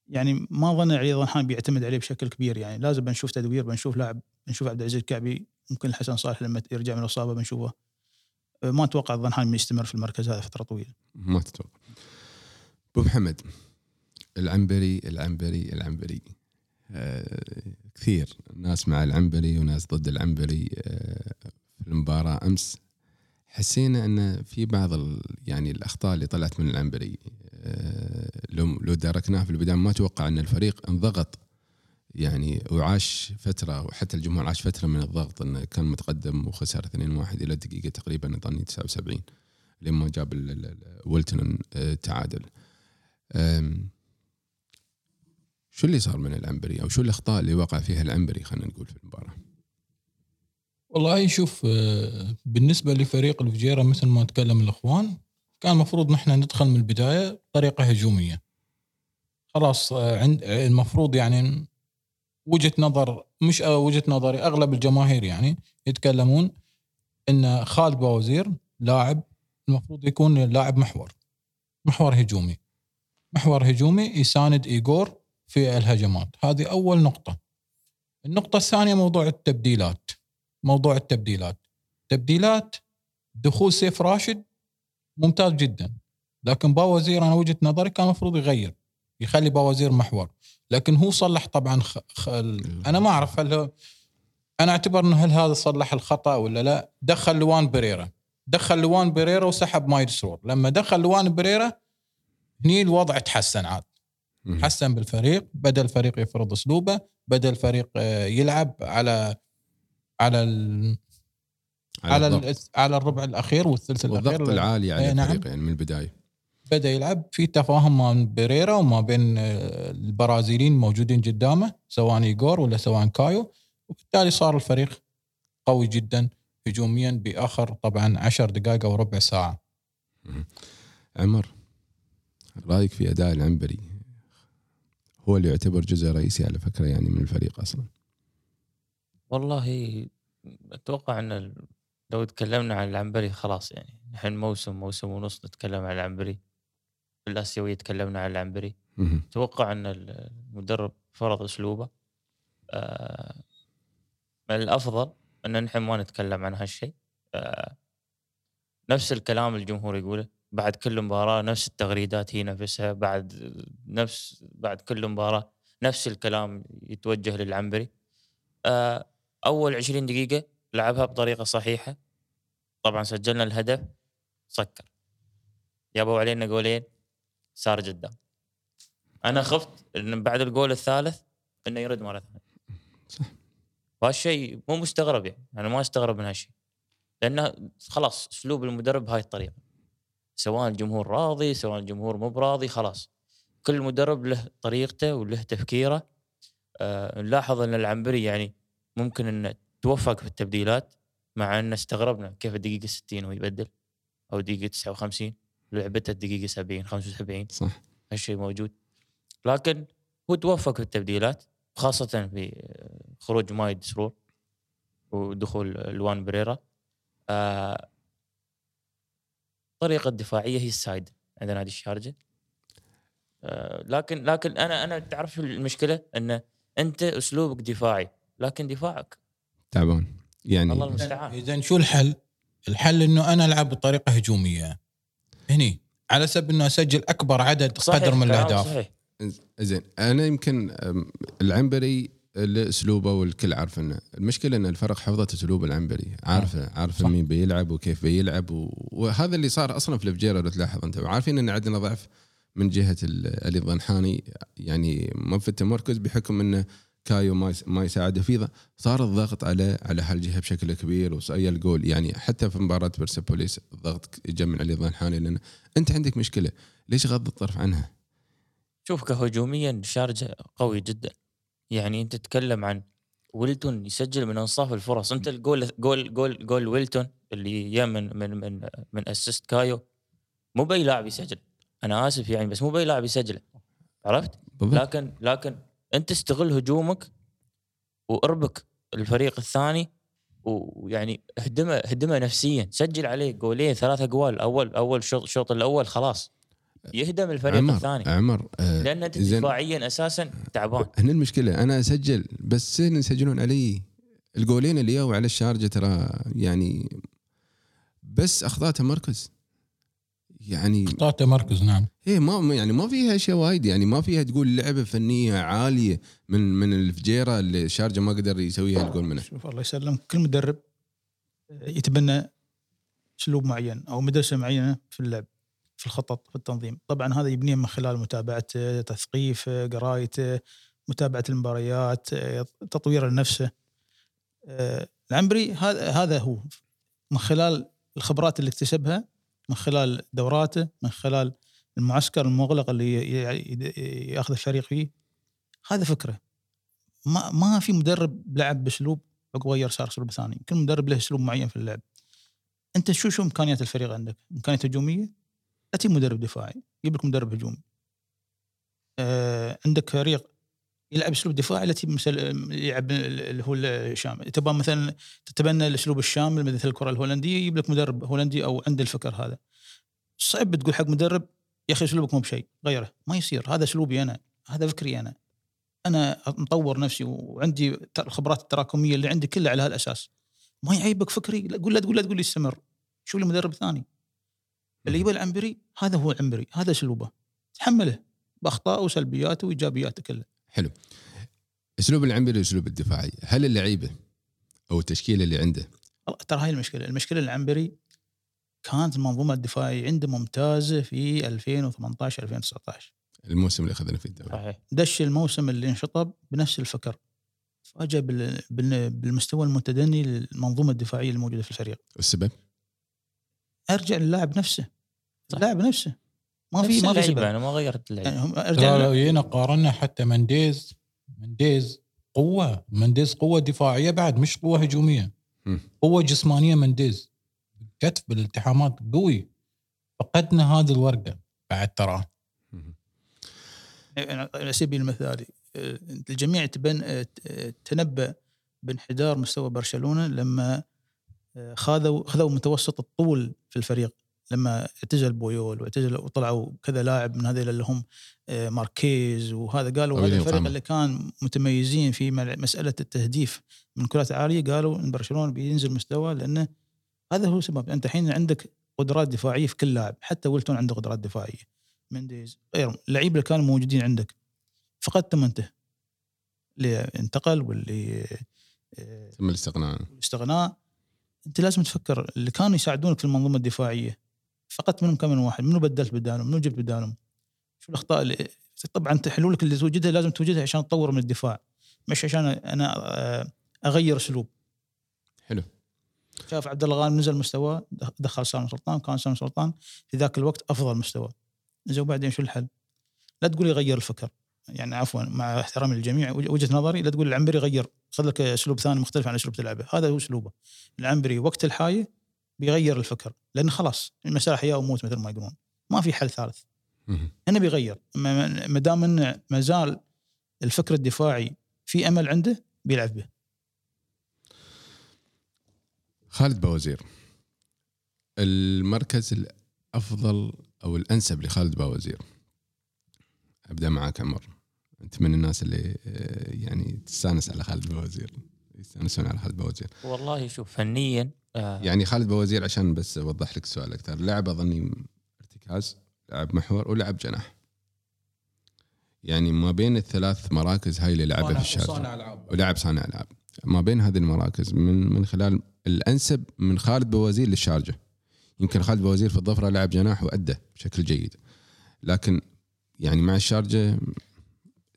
يعني ما ظن علي ظنحان بيعتمد عليه بشكل كبير. يعني لازم بنشوف تدوير بنشوف لاعب بنشوف عبد العزيز الكعبي ممكن الحسن صالح لما يرجع من الإصابة بنشوفه. أه، ما أتوقع الظنحان يستمر في المركز هذا فترة طويلة. ما تتوقع. أبو محمد العنبري العنبري العنبري. آه كثير ناس مع العنبري وناس ضد العنبري. آه في المباراة أمس حسينا إن في بعض يعني الأخطاء اللي طلعت من العنبري. لو لو داركناها في البداية ما أتوقع أن الفريق انضغط. يعني وعاش فترة وحتى الجمهور عاش فترة من الضغط انه كان متقدم وخسر 2-1 إلى الدقيقة تقريبا اظني 79 لما جاب ال- ال- ال- ويلتون آه، شو اللي صار من العنبري؟ أو شو الأخطاء اللي وقع فيها العنبري؟ خلينا نقول في المباراة. والله شوف آه، بالنسبة لفريق الفجيرة مثل ما تكلم الإخوان كان المفروض نحن ندخل من البداية بطريقة هجومية. خلاص آه، عند آه، المفروض يعني وجهة نظر مش آه، وجهة نظري أغلب الجماهير يعني يتكلمون إن خالد باوزير لاعب المفروض يكون لاعب محور محور هجومي. محور هجومي يساند ايجور في الهجمات. هذه أول نقطة. النقطة الثانية موضوع التبديلات. موضوع التبديلات. تبديلات دخول سيف راشد ممتاز جدا. لكن باوزير أنا وجهة نظري كان المفروض يغير يخلي باوزير محور. لكن هو صلح طبعا خ... خ... أنا ما أعرف هل هو أنا أعتبر إنه هل هذا صلح الخطأ ولا لا. دخل لوان بريرا. دخل لوان بريرا وسحب مايد سرور. لما دخل لوان بريرا هني الوضع تحسن عاد. حسن بالفريق بدأ الفريق يفرض أسلوبه بدأ الفريق آه، يلعب على على على. ال... على الربع الأخير والثلث الاخير والضغط العالي على إيه، نعم. الفريق يعني من البداية. بدأ يلعب. في تفاهم ما بين بيريرا وما بين آه، البرازيليين موجودين قدامه سواء ايجور ولا سواء كايو. وبالتالي صار الفريق قوي جدا هجوميا بآخر طبعا عشر دقائق أو ربع ساعة. عمر رأيك في أداء العنبري هو اللي يعتبر جزء رئيسي على فكرة يعني من الفريق أصلا؟ والله أتوقع أن لو تكلمنا عن العنبري خلاص يعني نحن موسم موسم ونص نتكلم عن العنبري. في الآسيوية تكلمنا عن العنبري. أتوقع أن المدرب فرض أسلوبه. آه، من الأفضل أن نحن ما نتكلم عن هالشيء. آه، نفس الكلام الجمهور يقوله بعد كل مباراة نفس التغريدات هي نفسها بعد نفس بعد كل مباراة نفس الكلام يتوجه للعنبري. آه، أول 20 دقيقة لعبها بطريقة صحيحة. طبعا سجلنا الهدف سكر. جابوا علينا جولين صار قدام أنا خفت إن بعد الجول الثالث إنه يرد مرة ثانية. صح. وهالشيء مو مستغرب يعني أنا ما أستغرب من هالشيء. لأنه خلاص أسلوب المدرب بهاي الطريقة. سواء الجمهور راضي سواء الجمهور مو براضي خلاص. كل مدرب له طريقته وله تفكيره. آه نلاحظ إن العنبري يعني ممكن إنه توفق في التبديلات مع أن استغربنا كيف الدقيقة 60 وهو يبدل أو دقيقه 59 لعبته الدقيقة 70 75 صح. هالشيء موجود. لكن هو توفق في التبديلات خاصة في خروج مايد سرور ودخول لوان بريرا. آه طريقة دفاعية هي السايدة عند نادي الشارجة. آه لكن لكن أنا أنا تعرف شو المشكلة؟ أن أنت أسلوبك دفاعي لكن دفاعك تعبان يعني الله المستعان. إذا شو الحل؟ الحل إنه أنا ألعب بطريقة هجومية. هني على سبيل إنه أسجل أكبر عدد صحيح، قدر من الأهداف. صحيح. زين أنا يمكن العنبري له اسلوبه والكل عارف إنه المشكلة إن الفرق حفظت أسلوب العنبري. عارفه عارفه صح. مين بيلعب وكيف بيلعب و... وهذا اللي صار أصلا في الفجيرة لو تلاحظ أنت. وعارفين إن عندنا ضعف من جهة ال- علي الضنحاني يعني ما في التمركز بحكم إنه كايو ما ما يساعده في ض- صار الضغط على على هالجهه بشكل كبير وصاير الجول يعني حتى في مباراة برسبوليس الضغط اجى من علي ضنحاني لأن أنت عندك مشكلة. ليش غض الطرف عنها؟ شوف كهجوميا شارجة قوي جدا. يعني أنت تتكلم عن ويلتون يسجل من أنصاف الفرص. أنت ال goal goal goal goal ويلتون اللي جاء من من من من assist كايو مو بأي لاعب يسجل. أنا آسف يعني بس مو بأي لاعب يسجله عرفت؟ بالضبط. لكن لكن أنت استغل هجومك وأربك الفريق الثاني ويعني اهدمه اهدمه نفسيا. سجل عليه جولين ثلاثة جوال اول أول شوط الشوط الأول خلاص. يهدم الفريق عمر الثاني. عمر آه لأن أنت. دفاعيا أساسا تعبان. هنا المشكلة أنا أسجل بس يسجلون علي الجولين اللي جاوا على الشارجة ترى يعني بس اخطاء تمركز يعني اخطاء تمركز نعم. هي ما يعني ما فيها اشياء وايد يعني ما فيها تقول لعبة فنية عالية من من الفجيرة اللي الشارجه ما قدر يسويها الجول منه شوف الله يسلمك كل مدرب يتبنى أسلوب معين أو مدرسة معينة في اللعب في الخطط في التنظيم. طبعا هذا يبنيه من خلال متابعته تثقيفه قرايته متابعة المباريات تطوير نفسه العنبري هذا هذا هو. من خلال الخبرات اللي اكتسبها من خلال دوراته من خلال المعسكر المغلق اللي ياخذ الفريق فيه. هذا فكرة. ما ما في مدرب لعب بأسلوب غير صار اسلوب ثاني كل مدرب له أسلوب معين في اللعب. أنت شو شو إمكانيات الفريق عندك؟ امكانيات هجومية؟ لا تجيب مدرب دفاعي جيب لك مدرب هجومي. آه عندك فريق يلعب أسلوب دفاعي تجيب مثل يلعب اللي هو الشامل تبغى مثلا تتبنى الأسلوب الشامل مثل الكرة الهولندية يجيب لك مدرب هولندي أو عنده الفكر هذا. صعب تقول حق مدرب يا أخي أسلوبك مو بشيء. غيره. ما يصير. هذا أسلوبي أنا. هذا فكري أنا. أنا مطور نفسي وعندي الخبرات التراكمية اللي عندي كلها على هالأساس. ما يعيبك فكري. لا تقول لا تقول لا تقول لي استمر. شوف لي مدرب ثاني؟ اللي يبغى العنبري هذا هو العنبري هذا أسلوبه. تحمله. باخطائه وسلبياته وإيجابياته كلها. حلو. أسلوب العنبري اسلوب الدفاعي هل اللعيبة أو التشكيلة اللي عنده؟ ترى هاي المشكلة. المشكلة العنبري كانت المنظومة الدفاعية عنده ممتازة في 2018 2019 الموسم اللي أخذنا فيه الدوري. صحيح. دش الموسم اللي انشطب بنفس الفكر. فاجأ بالمستوى المتدني للمنظومة الدفاعية الموجودة في الفريق. والسبب؟ أرجع للاعب نفسه. صح. اللاعب نفسه. ما في ما في سبب. أنا ما غيرت اللعيبة. يعني لو جينا قارنا حتى منديز. منديز قوة منديز قوة دفاعية بعد مش قوة هجومية. قوة جسمانية منديز. كتف بالالتحامات قوي. فقدنا هذه الورقة بعد ترى. على سبيل المثال آه، الجميع تبن آه، تنبأ بانحدار مستوى برشلونة لما آه، خذوا خذوا متوسط الطول في الفريق. لما اعتزل بويول واعتزل وطلعوا كذا لاعب من هذول اللي هم آه، ماركيز وهذا قالوا هذا الفريق. اللي كان متميزين في مسألة التهديف من كرات عالية قالوا إن برشلونة بينزل مستوى لأنه هذا هو سبب. أنت الحين عندك قدرات دفاعية في كل لاعب حتى ويلتون عنده قدرات دفاعية. منديز غيرهم اللعيبة اللي كانوا موجودين عندك. فقدتهم انت اللي انتقل واللي آه، تم الاستغناء. الاستغناء. أنت لازم تفكر اللي كانوا يساعدونك في المنظومة الدفاعية. فقدت منهم كم من واحد منو بدلت بدالهم منو جبت بدالهم شو الأخطاء اللي طبعا حلولك اللي توجدها لازم توجدها عشان تطور من الدفاع مش عشان أنا آه، أغير أسلوب. حلو. شاف عبد الله غانم نزل مستواه دخل سالم سلطان كان سالم سلطان في ذاك الوقت أفضل مستوى. زين وبعدين شو الحل؟ لا تقول لي غير الفكر. يعني عفوا مع احترامي للجميع وج- وجهة نظري لا تقول العنبري غير خذ لك أسلوب ثاني مختلف عن أسلوب تلعبه. هذا هو أسلوبه. العنبري وقت الحاية بيغير الفكر. لأن خلاص المساله حياه وموت مثل ما يقولون. ما في حل ثالث. هنا بيغير. ما ما دام انه ما زال الفكر الدفاعي في أمل عنده بيلعب به. خالد بوزير المركز الأفضل أو الأنسب لخالد بوزير. أبدأ معك عمر. أنت من الناس اللي آه، يعني تستأنس على خالد بوزير. يستانسون على خالد بوزير. والله شوف فنيا آه يعني خالد بوزير عشان بس أوضح لك السؤال أكثر. لعب أظني ارتكاز لعب محور ولعب جناح. يعني ما بين الثلاث مراكز هاي اللي لعبها في الشارع ألعاب. ولعب صانع ألعاب. ما بين هذه المراكز من من خلال الأنسب من خالد بوزير للشارجة. يمكن خالد بوزير في الظفرة لعب جناح وأدى بشكل جيد. لكن يعني مع الشارجة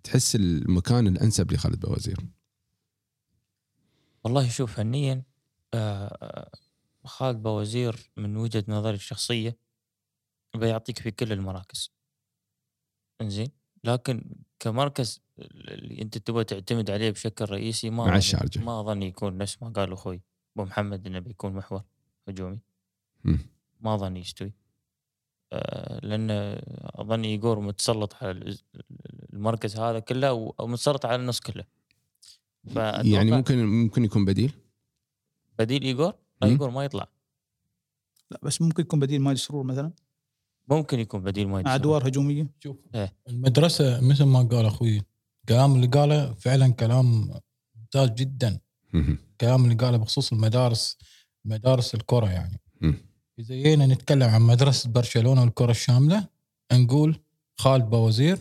تحس المكان الأنسب لخالد بوزير. والله شوف فنيا آه، خالد بوزير من وجهة نظري الشخصية بيعطيك في كل المراكز. إنزين؟ لكن كمركز اللي أنت تبغى تعتمد عليه بشكل رئيسي ما مع الشارجة. ما أظن يكون نفس ما قال أخوي أبو محمد إنه بيكون محور هجومي. ما أظن يستوي. آه، لأن أظن ايجور متسلط على المركز هذا كله أو أو متسلط على النص كله. يعني ممكن ممكن يكون بديل؟ بديل إيجور؟ لا. إيجور ما يطلع. لا بس ممكن يكون بديل ماجد سرور مثلا. ممكن يكون بديل ما مع أدوار هجومية. شوف إيه. المدرسة مثل ما قال أخوي كلام اللي قاله فعلا كلام ممتاز جدا. كلام اللي قاله بخصوص المدارس مدارس الكرة يعني. إذا جينا نتكلم عن مدرسة برشلونة والكرة الشاملة نقول خالد بوزير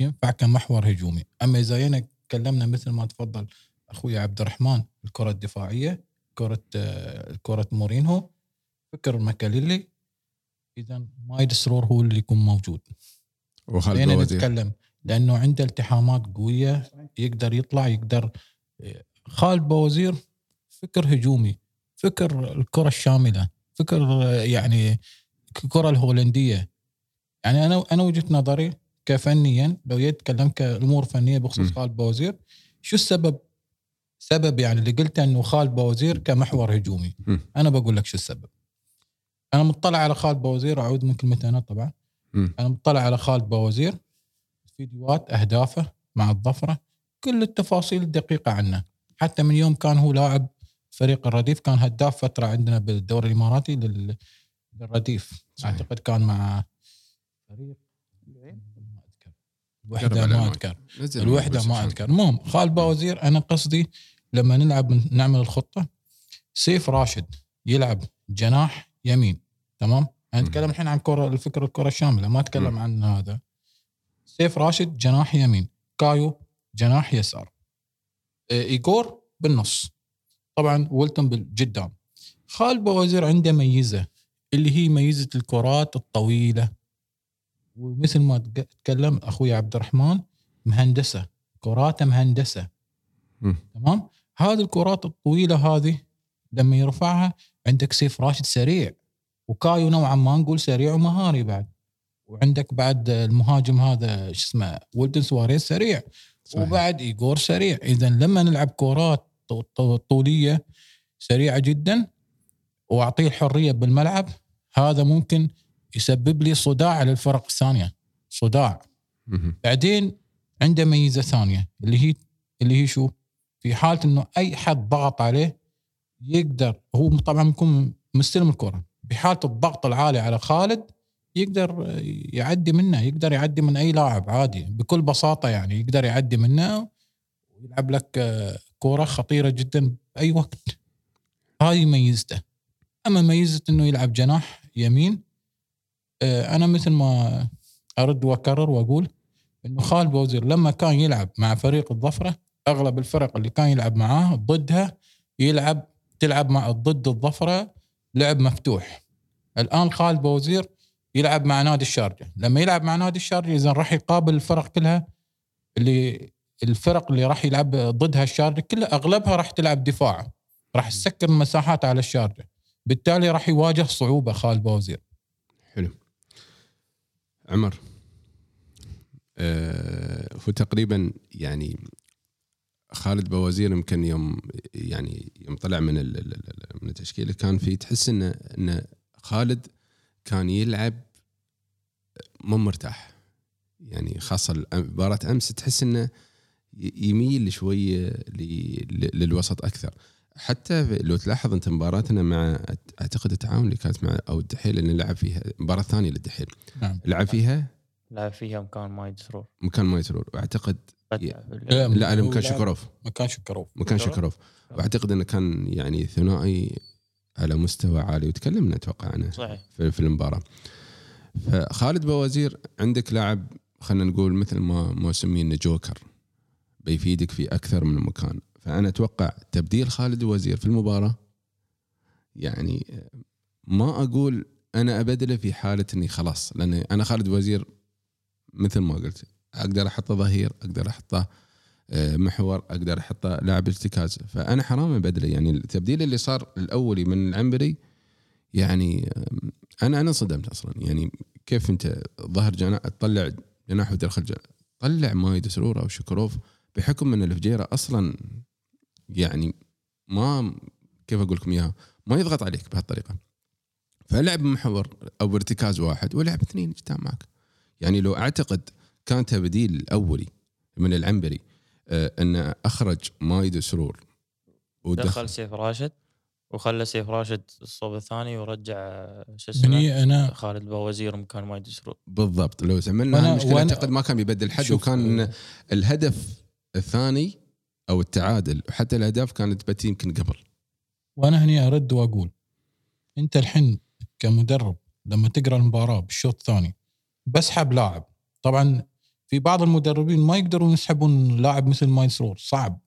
ينفع كمحور هجومي. أما إذا جينا تكلمنا مثل ما تفضل أخوي عبد الرحمن الكرة الدفاعية كرة آه، كرة مورينهو. فكر ماكاليلي إذا مايد سرور هو اللي يكون موجود. وخالد خلينا بوزير نتكلم لأنه عنده التحامات قوية يقدر يطلع يقدر خالد بوزير فكر هجومي فكر الكرة الشاملة فكر يعني الكره الهولندية. يعني أنا أنا وجهة نظري كفنيا لو يتكلم كامور فنيه بخصوص م. خالد بوزير شو السبب؟ سبب يعني اللي قلته إنه خالد بوزير كمحور هجومي م. أنا بقول لك شو السبب أنا مطلع على خالد بوزير أعود من كلمة أنا طبعا مم. أنا مطلع على خالد بوزير فيديوهات أهدافه مع الظفرة كل التفاصيل الدقيقة عنه حتى من يوم كان هو لاعب فريق الرديف كان هداف فترة عندنا بالدوري الإماراتي لل- للرديف صحيح. أعتقد كان مع فريق الوحده ما. أذكر. الوحدة ما أذكر. المهم خالد بوزير أنا قصدي لما نلعب نعمل الخطة سيف راشد يلعب جناح يمين تمام؟ أنا. أتكلم الحين عن كره الفكرة الكرة الشاملة ما أتكلم. عن هذا. سيف راشد جناح يمين كايو جناح يسار. ايجور بالنص. طبعا ولتون بالقدام. خالد بوزير عنده ميزة اللي هي ميزة الكرات الطويلة. ومثل ما تك- تكلم أخوي عبد الرحمن مهندسة كراته مهندسة. تمام هذه الكرات الطويلة هذه لما يرفعها عندك سيف راشد سريع وكايو نوعا ما نقول سريع ومهاري بعد وعندك بعد المهاجم هذا شو اسمه ويلتون سواريز سريع صحيح. وبعد ايجور سريع اذا لما نلعب كرات طولية سريعة جدا وأعطيه الحرية بالملعب هذا ممكن يسبب لي صداع للفرق الثانية. صداع. بعدين عنده ميزة ثانية اللي هي اللي هي شو؟ في حالة إنه أي حد ضغط عليه يقدر هو طبعا بيكون مستلم الكرة. بحالة الضغط العالي على خالد يقدر يعدي منه يقدر يعدي من أي لاعب عادي بكل بساطة يعني يقدر يعدي منه ويلعب لك آه، كوره خطيرة جدا بأي وقت. هذه ميزته. أما ميزة إنه يلعب جناح يمين أنا مثل ما أرد وأكرر وأقول إنه خالد بوزير لما كان يلعب مع فريق الظفرة أغلب الفرق اللي كان يلعب معاه ضدها يلعب تلعب مع ضد الظفرة لعب مفتوح. الآن خالد بوزير يلعب مع نادي الشارجة. لما يلعب مع نادي الشارجة إذا راح يقابل الفرق كلها اللي الفرق اللي راح يلعب ضدها الشارجة كلها أغلبها راح تلعب دفاع راح تسكر المساحات على الشارجة. بالتالي راح يواجه صعوبة خالد بوزير. عمر آه هو تقريبا يعني خالد بوزير يمكن يوم يعني يوم طلع من من التشكيله كان في تحس انه إن خالد كان يلعب مو مرتاح. يعني خاصة مباراة أمس تحس إنه يميل شوية للوسط أكثر. حتى لو تلاحظ انت مباراتنا مع أعتقد التعاون اللي كانت مع أو الدحيل اللي لعب فيها المباراه الثانية للدحيل. نعم. لعب فيها؟ لعب فيها مكان مايد سرور. مكان ما يسرور وأعتقد لا،. لا مكان شكروف. مكان شكروف. مكان شكروف؟ وأعتقد إنه كان يعني ثنائي على مستوى عالي وتكلمنا أتوقع عنه صحيح. في, في المباراة. فخالد بوزير عندك لاعب خلينا نقول مثل ما ما سميه انه جوكر بيفيدك في أكثر من مكان. فأنا أتوقع تبديل خالد وزير في المباراة يعني ما أقول أنا أبدله في حالة إني خلاص لأن أنا خالد وزير مثل ما قلت أقدر أحطه ظهير أقدر أحطه آه، محور أقدر أحطه لاعب ارتكاز. فأنا حرام أبدله يعني التبديل اللي صار الأولي من العنبري يعني آم، أنا أنا انصدمت أصلا. يعني كيف أنت ظهر جناح تطلع جناح ودخل جناح طلع مايد سرور أو شكروف بحكم إن الفجيرة أصلا يعني ما كيف أقول لكم إياها؟ ما يضغط عليك بهالطريقة. فلعب محور أو ارتكاز واحد ولعب اثنين قدام معك يعني لو أعتقد كان تبديل الأولي من العنبري آه انه أخرج مايد سرور دخل سيف راشد وخلى سيف راشد الصوب الثاني ورجع آه، شو اسمه؟ هني أنا خالد باوزير مكان مايد سرور. بالضبط. لو هالمشكله وأنا- أعتقد ما كان بيبدل حد وكان الهدف الثاني أو التعادل. وحتى الأهداف كانت بتي يمكن قبل. وأنا هني أرد وأقول أنت الحين كمدرب لما تقرأ المباراة بالشوط الثاني بسحب لاعب. طبعا في بعض المدربين ما يقدرون يسحبون لاعب مثل مايل سرور صعب.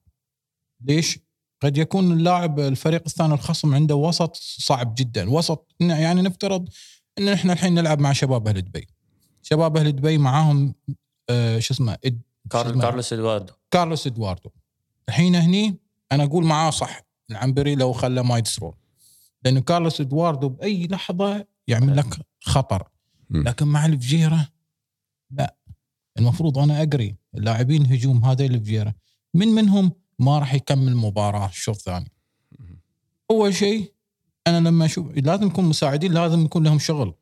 ليش؟ قد يكون اللاعب الفريق الثاني الخصم عنده وسط صعب جدا. وسط يعني نفترض إن إحنا الحين نلعب مع شباب أهل دبي. شباب أهل دبي معاهم آه شو إد-. اسمه؟ كارلوس إدواردو. كارلوس إدواردو. الحين هني أنا أقول معاه صح. العنبري لو خلى مايد سرور لأنه كارلوس إدواردو بأي لحظة يعمل لك خطر. لكن مع الفجيرة لا. المفروض أنا أقري اللاعبين هجوم هذول الفجيرة. من منهم ما راح يكمل مباراة الشوط الثاني أول شيء أنا لما أشوف لازم يكون مساعدين لازم يكون لهم شغل.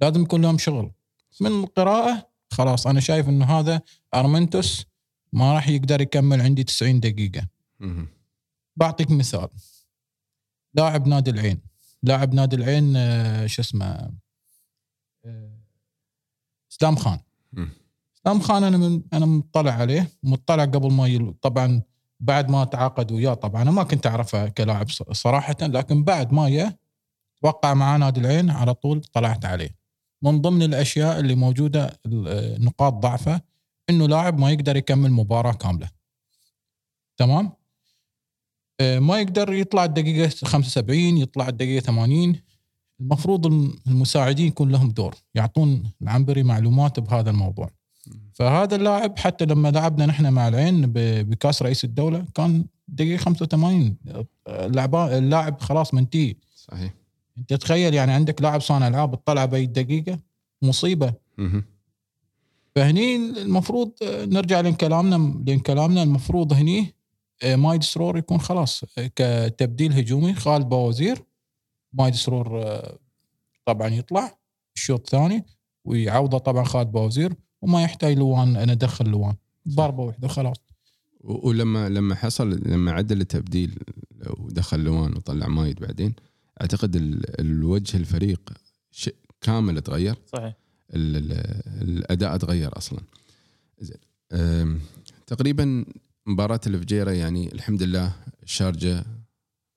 لازم يكون لهم شغل. من القراءة خلاص أنا شايف إنه هذا أرمنتوس ما راح يقدر يكمل عندي 90 دقيقة. مهم. بعطيك مثال. لاعب نادي العين. لاعب نادي العين آه، شو اسمه آه، إسلام خان. مم. إسلام خان أنا من أنا مطلع عليه. مطلع قبل ما يل... طبعا بعد ما تعاقد وياه طبعا أنا ما كنت أعرفه كلاعب صراحة لكن بعد ما جاء وقع مع نادي العين على طول طلعت عليه. من ضمن الأشياء اللي موجودة آه، نقاط ضعفه إنه لاعب ما يقدر يكمل مباراة كاملة. تمام؟ آه، ما يقدر يطلع الدقيقة 75 يطلع الدقيقة 80 المفروض الم- المساعدين يكون لهم دور يعطون العنبري معلومات بهذا الموضوع. فهذا اللاعب حتى لما لعبنا نحن مع العين بكاس رئيس الدولة كان دقيقة 85 اللعبا- اللاعب خلاص منتهي. صحيح. انت تخيل يعني عندك لاعب صانع ألعاب تطلع بأي دقيقة مصيبة. مهم. فهني المفروض نرجع لين كلامنا لين كلامنا. المفروض هني آه، مايد سرور يكون خلاص آه، كتبديل هجومي. خالد باوزير مايد سرور آه، طبعا يطلع الشوط الثاني ويعوضه طبعا خالد باوزير وما يحتاج لوان أنا أدخل لوان. ضربة واحدة خلاص. ولما لما حصل لما عدل التبديل ودخل لوان وطلع مايد بعدين أعتقد ال- الوجه الفريق كامل تغير. صحيح. الأداء تغير أصلا. زين تقريبا مباراة الفجيرة يعني الحمد لله الشارجه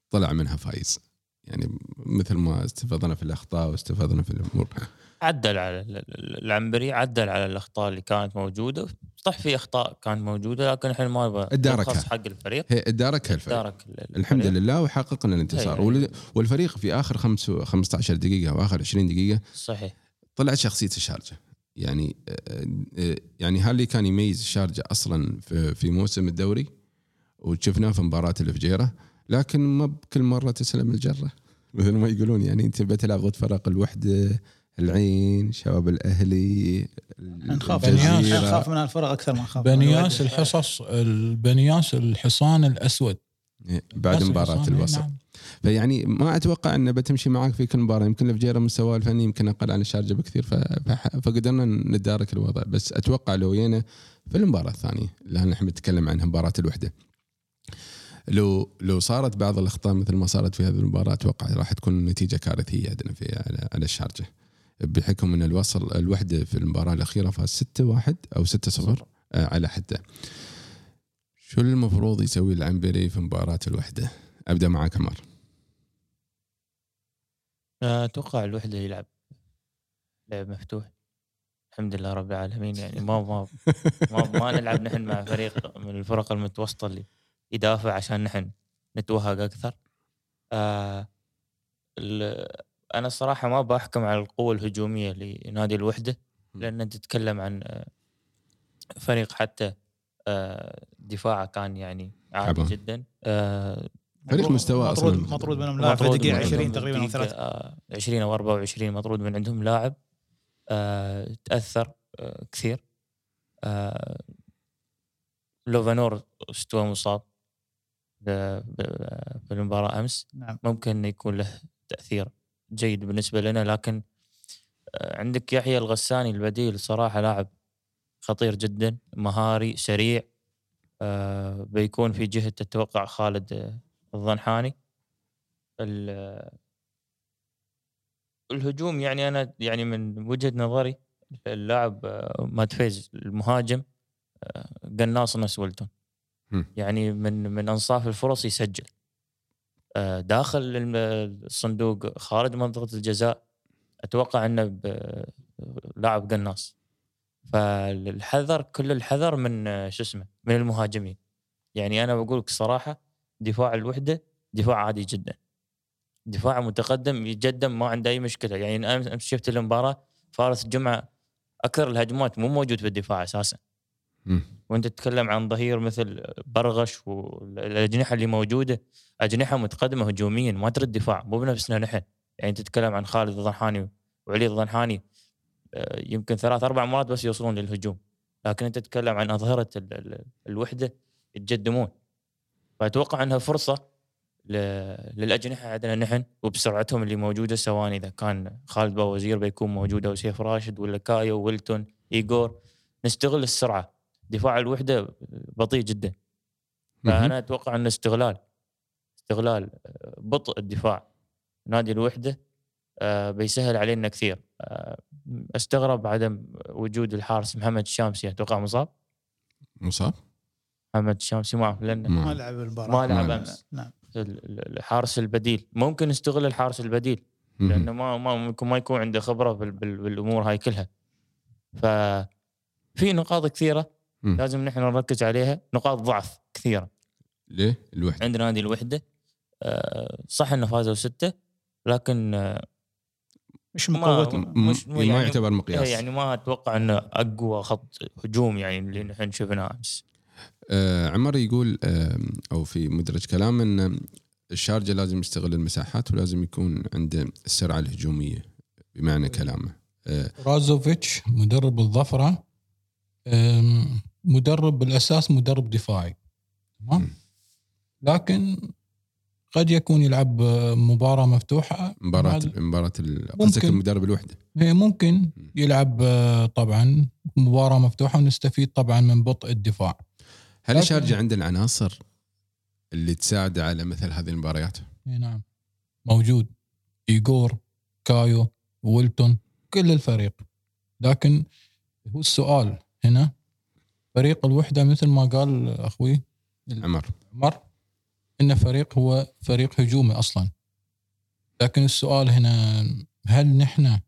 طلع منها فايز. يعني مثل ما استفدنا في الأخطاء واستفدنا في الأمور. عدل على ال- ال- العنبري عدل على الأخطاء اللي كانت موجودة. صح في أخطاء كانت موجودة لكن الحين ما يبغى اداركها. حق الفريق. هي اداركها الفريق. دارك ال- الحمد الفريق. لله وحققنا الانتصار. أي. وال- والفريق في آخر خمس 15 دقيقة واخر 20 دقيقة صحيح. طلعت شخصيه الشارجه يعني يعني هذا اللي كان يميز الشارجه أصلا في في موسم الدوري وشفناه في مباراة الفجيرة لكن ما بكل مرة تسلم الجرة مثل ما يقولون يعني أنت بتلعب ضد فرق الوحدة العين شباب الأهلي نخاف الجزيرة. نخاف من الفرق أكثر ما نخاف من بنياس. الحصص البنياس الحصان الأسود بعد بس مباراة الحصان، الوسط نعم. فيعني ما أتوقع أنه بتمشي معك في كل مباراة. يمكن الفجيره مستواه الفني يمكن أقل عن الشارجة بكثير فقدرنا ندارك الوضع. بس أتوقع لو جينا في المباراة الثانية اللي إحنا بنتكلم عنها مباراة الوحدة. لو لو صارت بعض الأخطاء مثل ما صارت في هذه المباراة أتوقع راح تكون نتيجة كارثية عندنا في على, على الشارجة. بحكم إن الوصل الوحدة في المباراة الأخيرة فاز 6-1 أو 6-0 آه، على حدة. شو المفروض يسوي العنبري في مباراة الوحدة؟ أبدأ معك عمر أتوقع الوحده يلعب لعب مفتوح. الحمد لله رب العالمين يعني ما ما ما, ما نلعب نحن مع فريق من الفرق المتوسطة اللي يدافع عشان نحن نتوهق أكثر. آه أنا الصراحة ما بحكم على القوة الهجومية لنادي الوحدة لأن انت تتكلم عن آه، فريق حتى آه، دفاعه كان يعني عالي. جدا. آه، فريق مستوى مطرود أصلا. مطرود منهم لاعب. في الدقيقه من 20 عندهم تقريبا أو دقيقة، 30 آه، 20 أو 24 مطرود من عندهم لاعب آه، تأثر آه، كثير. آه، لوفانور استوى مصاب ب- بالمباراة أمس. نعم. ممكن يكون له تأثير جيد بالنسبة لنا لكن آه، عندك يحيى الغساني البديل صراحة لاعب خطير جدا مهاري سريع آه، بيكون في جهة التوقع خالد آه، الضنحاني ال- الهجوم يعني أنا يعني من وجهة نظري اللاعب آه، ماتفيز المهاجم آه، قناص نفس ويلتون مم. يعني من من أنصاف الفرص يسجل. آه، داخل الصندوق خارج منطقة الجزاء أتوقع أنه لاعب قناص. فالحذر كل الحذر من شو اسمه من المهاجمين. يعني أنا بقول لك صراحة دفاع الوحدة دفاع عادي جدا. دفاع متقدم يتقدم ما عنده أي مشكلة. يعني امس شفت المباراة فارس جمعة أكثر الهجمات مو موجود في الدفاع أساسا. وأنت تتكلم عن ظهير مثل برغش والأجنحة اللي موجودة أجنحة متقدمة هجوميا ما ترد دفاع مو بنفسنا نحن. يعني تتكلم عن خالد الضنحاني وعلي الضنحاني آه، يمكن ثلاث أربع مرات بس يوصلون للهجوم. لكن أنت تتكلم عن أظهرة ال- ال- الوحدة يتقدمون فأتوقع أنها فرصة للأجنحة عندنا نحن وبسرعتهم اللي موجودة سواء إذا كان خالد باوزير بيكون موجود أو سيف راشد ولا كايو ويلتون ايجور نستغل السرعة. دفاع الوحدة بطيء جدا. فأنا أتوقع أن استغلال استغلال آه، بطء الدفاع نادي الوحدة آه، بيسهل علينا كثير. آه، أستغرب عدم وجود الحارس محمد الشامسي. أتوقع مصاب؟ مصاب؟ محمد الشامسي ما أعرف لأنه ما لعب المباراة. ما لعب امس نعم. ال- ال- الحارس البديل. ممكن نستغل الحارس البديل. لأنه ما ما ممكن ما يكون عنده خبرة بال- بال- بالأمور هاي كلها. ففي نقاط كثيرة. لازم نحن نركز عليها. نقاط ضعف كثيرة. ليه؟ الوحدة. عندنا نادي الوحدة. آه، صح إنه فازوا ستة لكن آه، مش ما- من قوته م- مش- ما يعني- يعتبر مقياس. يعني ما أتوقع إنه أقوى خط هجوم يعني اللي نحن شفناه أمس. آه عمر يقول آه أو في مدرج كلام إن الشارجة لازم يستغل المساحات ولازم يكون عنده السرعة الهجومية بمعنى كلامه. آه رازوفيتش مدرب الظفرة مدرب بالأساس مدرب دفاعي. تمام. لكن قد يكون يلعب مباراة مفتوحة. مباراة مباراة قصدك ممكن. المدرب الوحدة. هي ممكن يلعب آه، طبعا مباراة مفتوحة ونستفيد طبعا من بطء الدفاع. هل الشارجه عنده العناصر اللي تساعده على مثل هذه المباريات؟ إي نعم. موجود. ايجور كايو ويلتون كل الفريق. لكن هو السؤال هنا. فريق الوحدة مثل ما قال أخوي عمر. عمر إن فريق هو فريق هجومي أصلا. لكن السؤال هنا هل نحن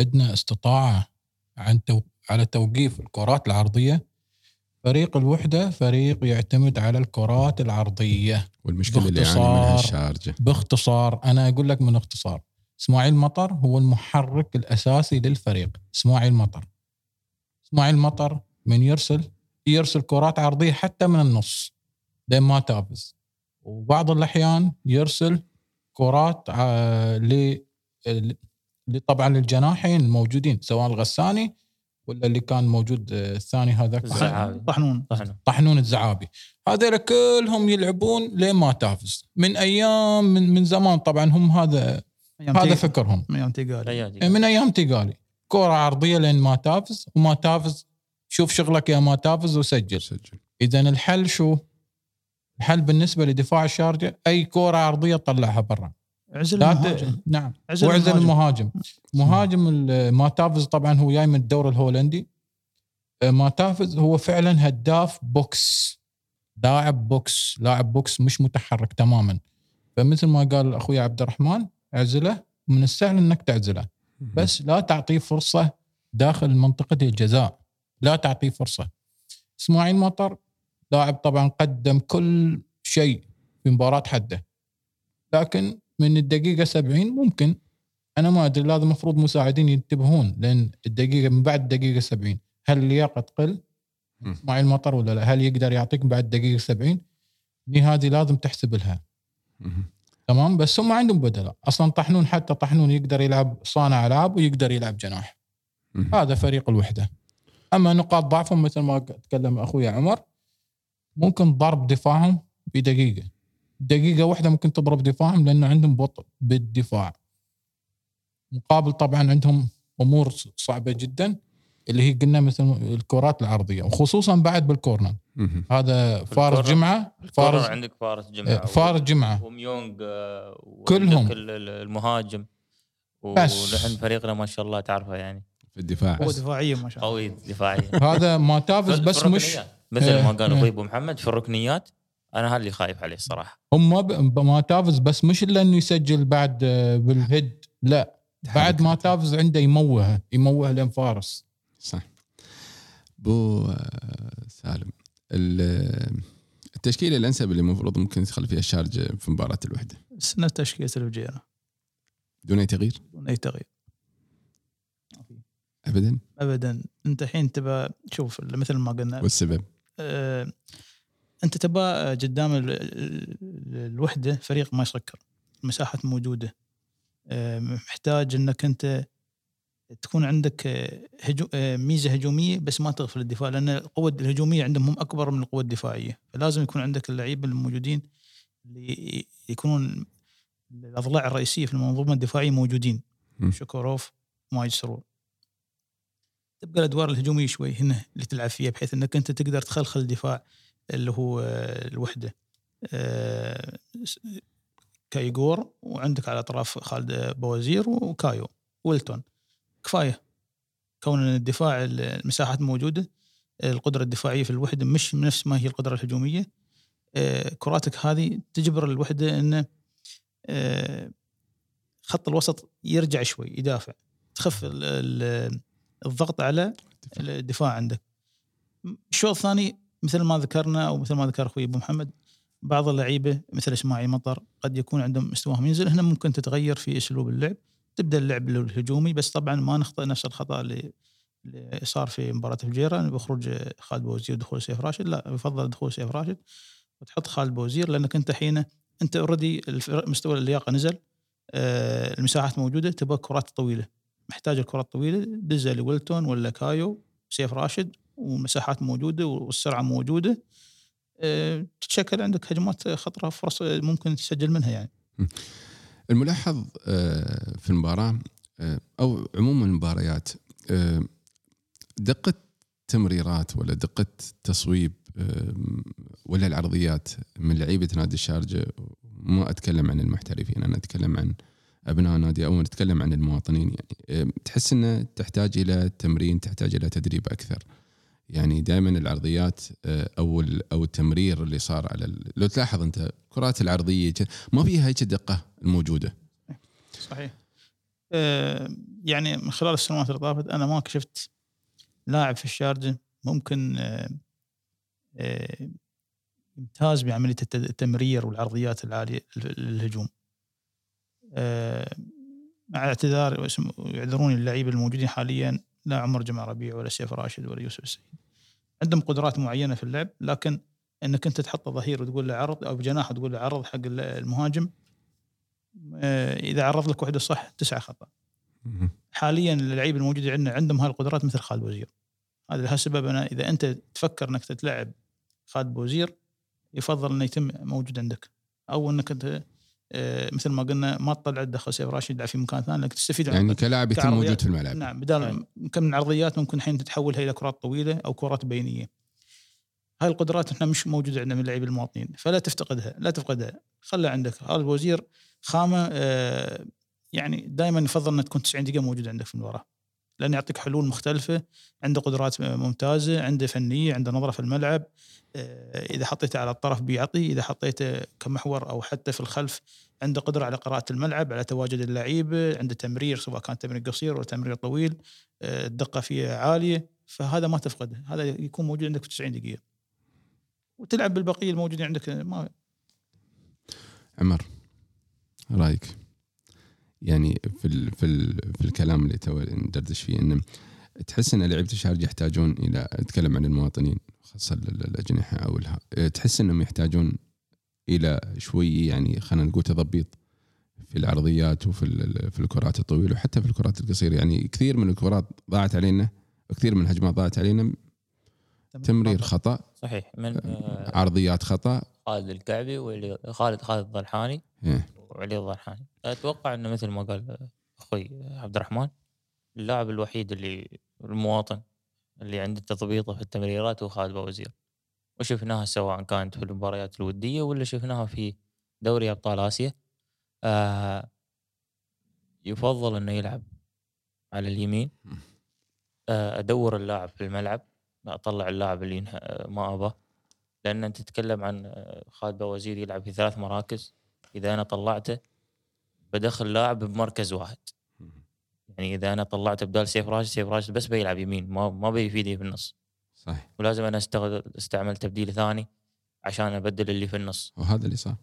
عندنا استطاعة عن تو... على توقيف الكرات العرضية؟ فريق الوحدة فريق يعتمد على الكرات العرضية. والمشكلة اللي يعاني منها باختصار. الشارجة. باختصار أنا أقول لك من اختصار. إسماعيل مطر هو المحرك الأساسي للفريق. إسماعيل مطر. إسماعيل مطر من يرسل يرسل كرات عرضية حتى من النص. لين ما تابز وبعض الأحيان يرسل كرات آه، ل- طبعا للجناحين الموجودين سواء الغساني ولا اللي كان موجود آه، الثاني هذاك؟ الزعابي. طحنون. طحنون. الزعابي. هذول كلهم يلعبون لين ما تافز من أيام من, من زمان طبعا هم هذا أيام هذا تي- فكرهم. أيام تيقال ايادي من أيام تيغالي. كرة عرضية لين ما تافز وما تافز شوف شغلك يا ما تافز وسجل. سجل. اذا الحل شو؟ الحل بالنسبة لدفاع الشارجة أي كرة عرضية طلعها برا. عزل لا ت... المهاجم نعم. عزل وعزل المهاجم. مهاجم ال- ما تافز طبعا هو جاي من الدوري الهولندي. آه، ما تافز هو فعلا هداف box لاعب box. لاعب box مش متحرك تماما. فمثل ما قال أخوي عبد الرحمن اعزله من السهل إنك تعزله. بس لا تعطيه فرصة داخل منطقة الجزاء. لا تعطيه فرصة. إسماعيل مطر لاعب طبعا قدم كل شيء في مباراة حده. لكن من الدقيقة 70 ممكن. أنا ما أدري لازم المفروض مساعدين ينتبهون لأن الدقيقة من بعد الدقيقة 70 هل اللياقة تقل؟ مم. اسماعيل مطر ولا لا؟ هل يقدر يعطيك بعد دقيقه 70 دي هذه لازم تحسب لها. تمام؟ بس هم عندهم بدلاء أصلا طحنون حتى طحنون يقدر يلعب صانع ألعاب ويقدر يلعب جناح. هذا فريق الوحدة. أما نقاط ضعفهم مثل ما تكلم أخوي عمر ممكن ضرب دفاعهم في دقيقة واحدة ممكن تضرب دفاعهم لأنه عندهم بطء بالدفاع مقابل طبعا عندهم أمور صعبة جدا اللي هي قلنا مثل الكرات العرضية وخصوصا بعد بالكورنر. هذا فارس جمعة فارس عندك فارس جمعة فارس جمعة وميونغ آه، كلهم. ال- ال- المهاجم بس. ونحن فريقنا ما شاء الله تعرفه يعني في الدفاع هو دفاعيا ما شاء الله قوي دفاعيا هذا ما تافز في بس مش. مثل ما إيه، قال إيه. أبو محمد في الركنيات أنا هذا اللي خايف عليه الصراحه هم ب- ما تافز بس مش الا انه يسجل بعد آه، بالهيد لا. بعد ما تافز عنده يموه يموه لين فارس. صح بو آه، سالم ال- التشكيلة الأنسب اللي المفروض ممكن يدخل فيها الشارجة في مباراة الوحدة؟ سنة تشكيله الفجيره دون أي تغيير؟ بدون أي تغيير. ابدا؟ ابدا. أنت الحين تبى شوف مثل ما قلنا. والسبب؟ آه، أنت تبى قدام ال- ال- الوحدة فريق ما يسكر مساحات موجودة. آه، محتاج إنك أنت تكون عندك آه، هجو آه، ميزة هجومية بس ما تغفل الدفاع لأن القوة الهجومية عندهم هم أكبر من القوة الدفاعية. فلازم يكون عندك اللعيبة الموجودين اللي يكونون الأضلاع الرئيسية في المنظومة الدفاعية موجودين. شكوروف مايد سرور. تبقى الأدوار الهجومية شوي هنا اللي تلعب فيها بحيث إنك أنت تقدر تخلخل الدفاع. اللي هو الوحدة. آه، كايغور وعندك على أطراف خالد بوزير وكايو ويلتون. كفاية. كون الدفاع المساحات موجودة القدرة الدفاعية في الوحدة مش نفس ما هي القدرة الهجومية. آه، كراتك هذه تجبر الوحدة انه آه، خط الوسط يرجع شوي يدافع. تخف ال- ال- الضغط على الدفاع. عندك. الشوط الثاني مثل ما ذكرنا أو مثل ما ذكر أخوي أبو محمد بعض اللعيبة مثل إسماعيل مطر قد يكون عندهم مستواهم ينزل. هنا ممكن تتغير في أسلوب اللعب. تبدأ اللعب الهجومي بس طبعا ما نخطئ نفس الخطأ اللي اللي صار في مباراة الفجيره بخروج خالد بوزير ودخول سيف راشد. لا يفضل دخول سيف راشد وتحط خالد بوزير لأنك أنت حين أنت already مستوى اللياقة نزل آه، المساحات موجودة تبغى كرات طويلة. محتاج الكرات الطويلة دزها لويلتون ولا كايو سيف راشد. ومساحات موجودة والسرعة موجودة آه، تتشكل عندك هجمات خطرة فرص ممكن تسجل منها يعني. الملاحظ آه، في المباراة آه، أو عموما المباريات دقة تمريرات ولا دقة تصويب ولا العرضيات من لعيبة نادي الشارجه ما أتكلم عن المحترفين أنا أتكلم عن أبناء نادي أو نتكلم عن المواطنين يعني تحس إنه تحتاج إلى تمرين تحتاج إلى تدريب أكثر. يعني دائما العرضيات آه، أو أو التمرير اللي صار على لو تلاحظ أنت كرات العرضية ما فيها هيك الدقه الموجودة. صحيح. آه، يعني من خلال السنوات اللي طافت أنا ما شفت لاعب في الشارجة ممكن آه، آه، يمتاز بعملية الت- التمرير والعرضيات العالية للهجوم مع اعتذار يعذروني اللعيبة الموجودين حاليا لا عمر جمع ربيع ولا سيف راشد ولا يوسف السيد عندهم قدرات معينة في اللعب لكن إنك أنت تحط ظهير وتقول له عرض أو بجناح وتقول له عرض حق المهاجم آه، إذا عرض لك وحدة صح تسعة خطأ. حاليا اللعيبه الموجوده عندنا عندهم هاي القدرات مثل خالد بوزير هذا لهالسبب أنا إذا أنت تفكر إنك تلعب خالد بوزير يفضل إنه يتم موجود عندك. أو إنك أنت مثل ما قلنا ما تطلع تدخل سيف راشد يلعب في مكان ثاني انك تستفيد يعني كلاعب يتم. موجود في الملعب. نعم بدال ممكن من عرضيات ممكن الحين تتحولها إلى كرات طويلة أو كرات بينية. هاي القدرات إحنا مش موجودة عندنا من اللاعبين المواطنين فلا تفتقدها لا تفقدها خلها عندك. هذا الوزير خامة آه، يعني دائما يفضل إنها تكون 90 دقيقة موجودة عندك في المباراة. لأنه يعطيك حلول مختلفة عنده قدرات ممتازة عنده فنية عنده نظرة في الملعب. آه، إذا حطيته على الطرف بيعطي إذا حطيته كمحور أو حتى في الخلف عنده قدرة على قراءة الملعب على تواجد اللعيبة عنده تمرير سواء كان تمرير قصير ولا تمرير طويل. آه، الدقة فيه عالية فهذا ما تفقده. هذا يكون موجود عندك في 90 دقيقة. وتلعب بالبقية الموجودين عندك ما عمر رأيك؟ يعني في ال في ال في الكلام اللي تو ندردش فيه إنه تحس إن لعيبة الشارجه يحتاجون إلى أتكلم عن المواطنين خاصة ال- الأجنحة أو الها. تحس إنهم يحتاجون إلى شوي يعني خلينا نقول تضبيط في العرضيات وفي في الكرات الطويلة وحتى في الكرات القصيرة يعني كثير من الكرات ضاعت علينا كثير من الهجمات ضاعت علينا تمرير خطأ صحيح من عرضيات خطأ خالد الكعبي وعلي خالد خالد الضلحاني إيه. وعلي الضلحاني أتوقع إنه مثل ما قال أخوي عبد الرحمن اللاعب الوحيد اللي المواطن اللي عنده تضبيطه في التمريرات هو خالد بوزير وشفناها سواء كانت في المباريات الودية ولا شفناها في دوري أبطال آسيا. آه يفضل إنه يلعب على اليمين. آه أدور اللاعب في الملعب أطلع اللاعب اللي ما اباه لأن أنت تتكلم عن خالد بوزير يلعب في ثلاث مراكز. إذا أنا طلعته بدخل لاعب بمركز واحد. يعني إذا أنا طلعته بدال سيف راشد سيف راشد بس بيلعب يمين ما ما بيفيدني في النص. صح ولازم أنا استغل أستعمل تبديل ثاني عشان أبدل اللي في النص. وهذا اللي صار.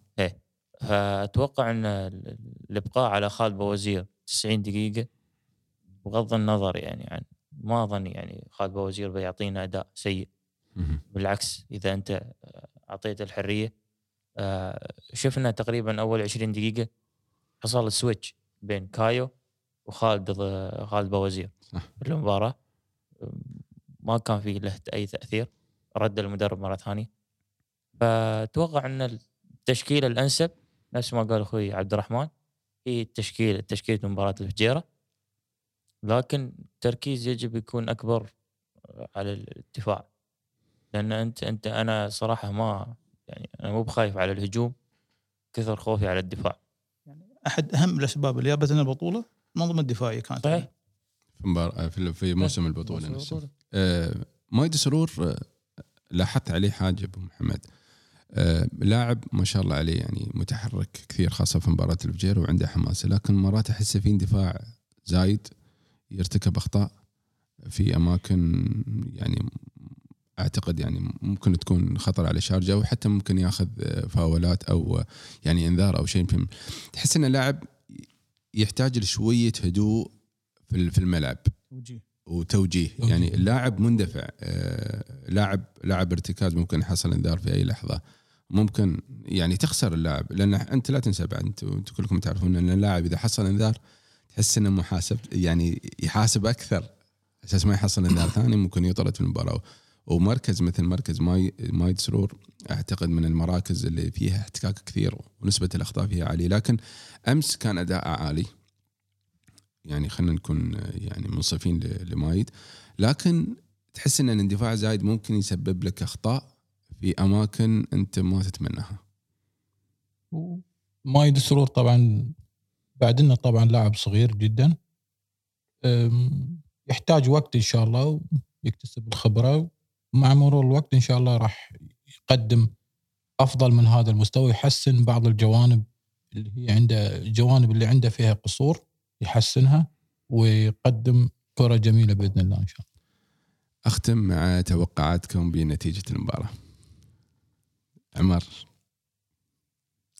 فأتوقع إن ال- الإبقاء على خالد بوزير 90 دقيقة بغض النظر يعني عن ما أظن يعني خالد بوزير بيعطينا أداء سيء. بالعكس إذا أنت اعطيته الحرية شفنا تقريبا أول 20 دقيقة حصل switch بين كايو وخالد خالد بوزير المباراة. ما كان في له أي تأثير رد المدرب مرة ثانية. فأتوقع أن التشكيله الأنسب نفس ما قال أخوي عبد الرحمن هي التشكيله تشكيلة مباراة الفجيرة. لكن التركيز يجب يكون أكبر على الدفاع. لأن أنت أنت أنا صراحة ما يعني أنا مو بخايف على الهجوم كثر خوفي على الدفاع. أحد أهم الأسباب اللي جابت لنا البطولة المنظومه الدفاعية كانت. صحيح. في مبار... في في موسم البطولة نفسه. البطولة. آه، مايد سرور آه، لاحظت عليه حاجة أبو محمد. آه، لاعب ما شاء الله عليه يعني متحرك كثير خاصة في مباراة الفجير وعنده حماسه لكن مرات احسه في اندفاع زايد يرتكب أخطاء في أماكن يعني أعتقد يعني ممكن تكون خطر على شارجة وحتى ممكن ياخذ آه، فاولات أو آه، يعني إنذار أو شيء تحس انه لاعب يحتاج لشوية هدوء في الملعب. وجيه وتوجيه. توجيه. يعني اللاعب مندفع آه، لاعب لاعب ارتكاز ممكن يحصل إنذار في أي لحظة. ممكن يعني تخسر اللاعب لأن أنت لا تنسى بعد أنت كلكم تعرفون إن اللاعب إذا حصل إنذار تحس إنه محاسب يعني يحاسب أكثر. أساس ما يحصل إنذار ثاني ممكن يطرد في المباراة. ومركز مثل مركز ماي مايد سرور أعتقد من المراكز اللي فيها احتكاك كثير ونسبة الأخطاء فيها عالية. لكن أمس كان أداء عالي. يعني خلينا نكون يعني منصفين لمايد لكن تحس إن الاندفاع زايد ممكن يسبب لك أخطاء في أماكن أنت ما تتمناها. مايد سرور طبعا بعد إنه طبعا لاعب صغير جدا يحتاج وقت إن شاء الله ويكتسب الخبرة ومع مرور الوقت إن شاء الله راح يقدم أفضل من هذا المستوى يحسن بعض الجوانب اللي هي عنده الجوانب اللي عنده فيها قصور يحسنها ويقدم كرة جميلة بإذن الله إن شاء الله. أختم مع توقعاتكم بنتيجة المباراة. عمر.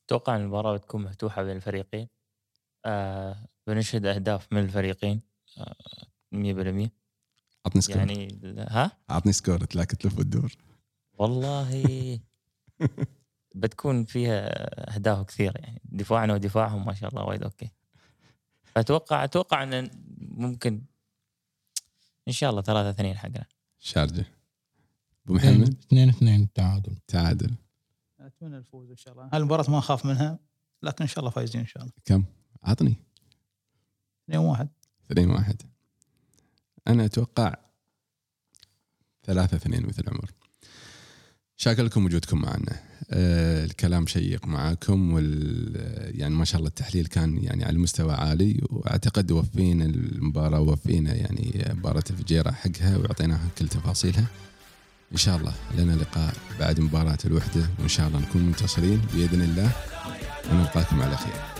أتوقع إن المباراة بتكون مفتوحة بين الفريقين. آه بنشهد أهداف من الفريقين. آه 100% عطني score يعني ها؟ عطني score تلاقي تلف وتدور والله. بتكون فيها أهداف كثيرة يعني. دفاعنا ودفاعهم ما شاء الله وايد okay. أتوقع أتوقع إن ممكن إن شاء الله ثلاثة اثنين حقنا. شارجة. أبو محمد؟ اثنين اثنين تعادل. تعادل. أتمنى الفوز إن شاء الله. هالمباراة ما أخاف منها لكن إن شاء الله فايزين إن شاء الله. كم؟ عطني. 2 1 2 واحد. أنا أتوقع ثلاثة اثنين مثل عمر شاكر لكم وجودكم معنا. آه الكلام شيق معاكم وال يعني ما شاء الله التحليل كان يعني على مستوى عالي وأعتقد وفينا المباراة وفينا يعني مباراة الفجيرة حقها وأعطيناها كل تفاصيلها. إن شاء الله لنا لقاء بعد مباراة الوحدة وإن شاء الله نكون منتصرين بإذن الله ونلقاكم على خير.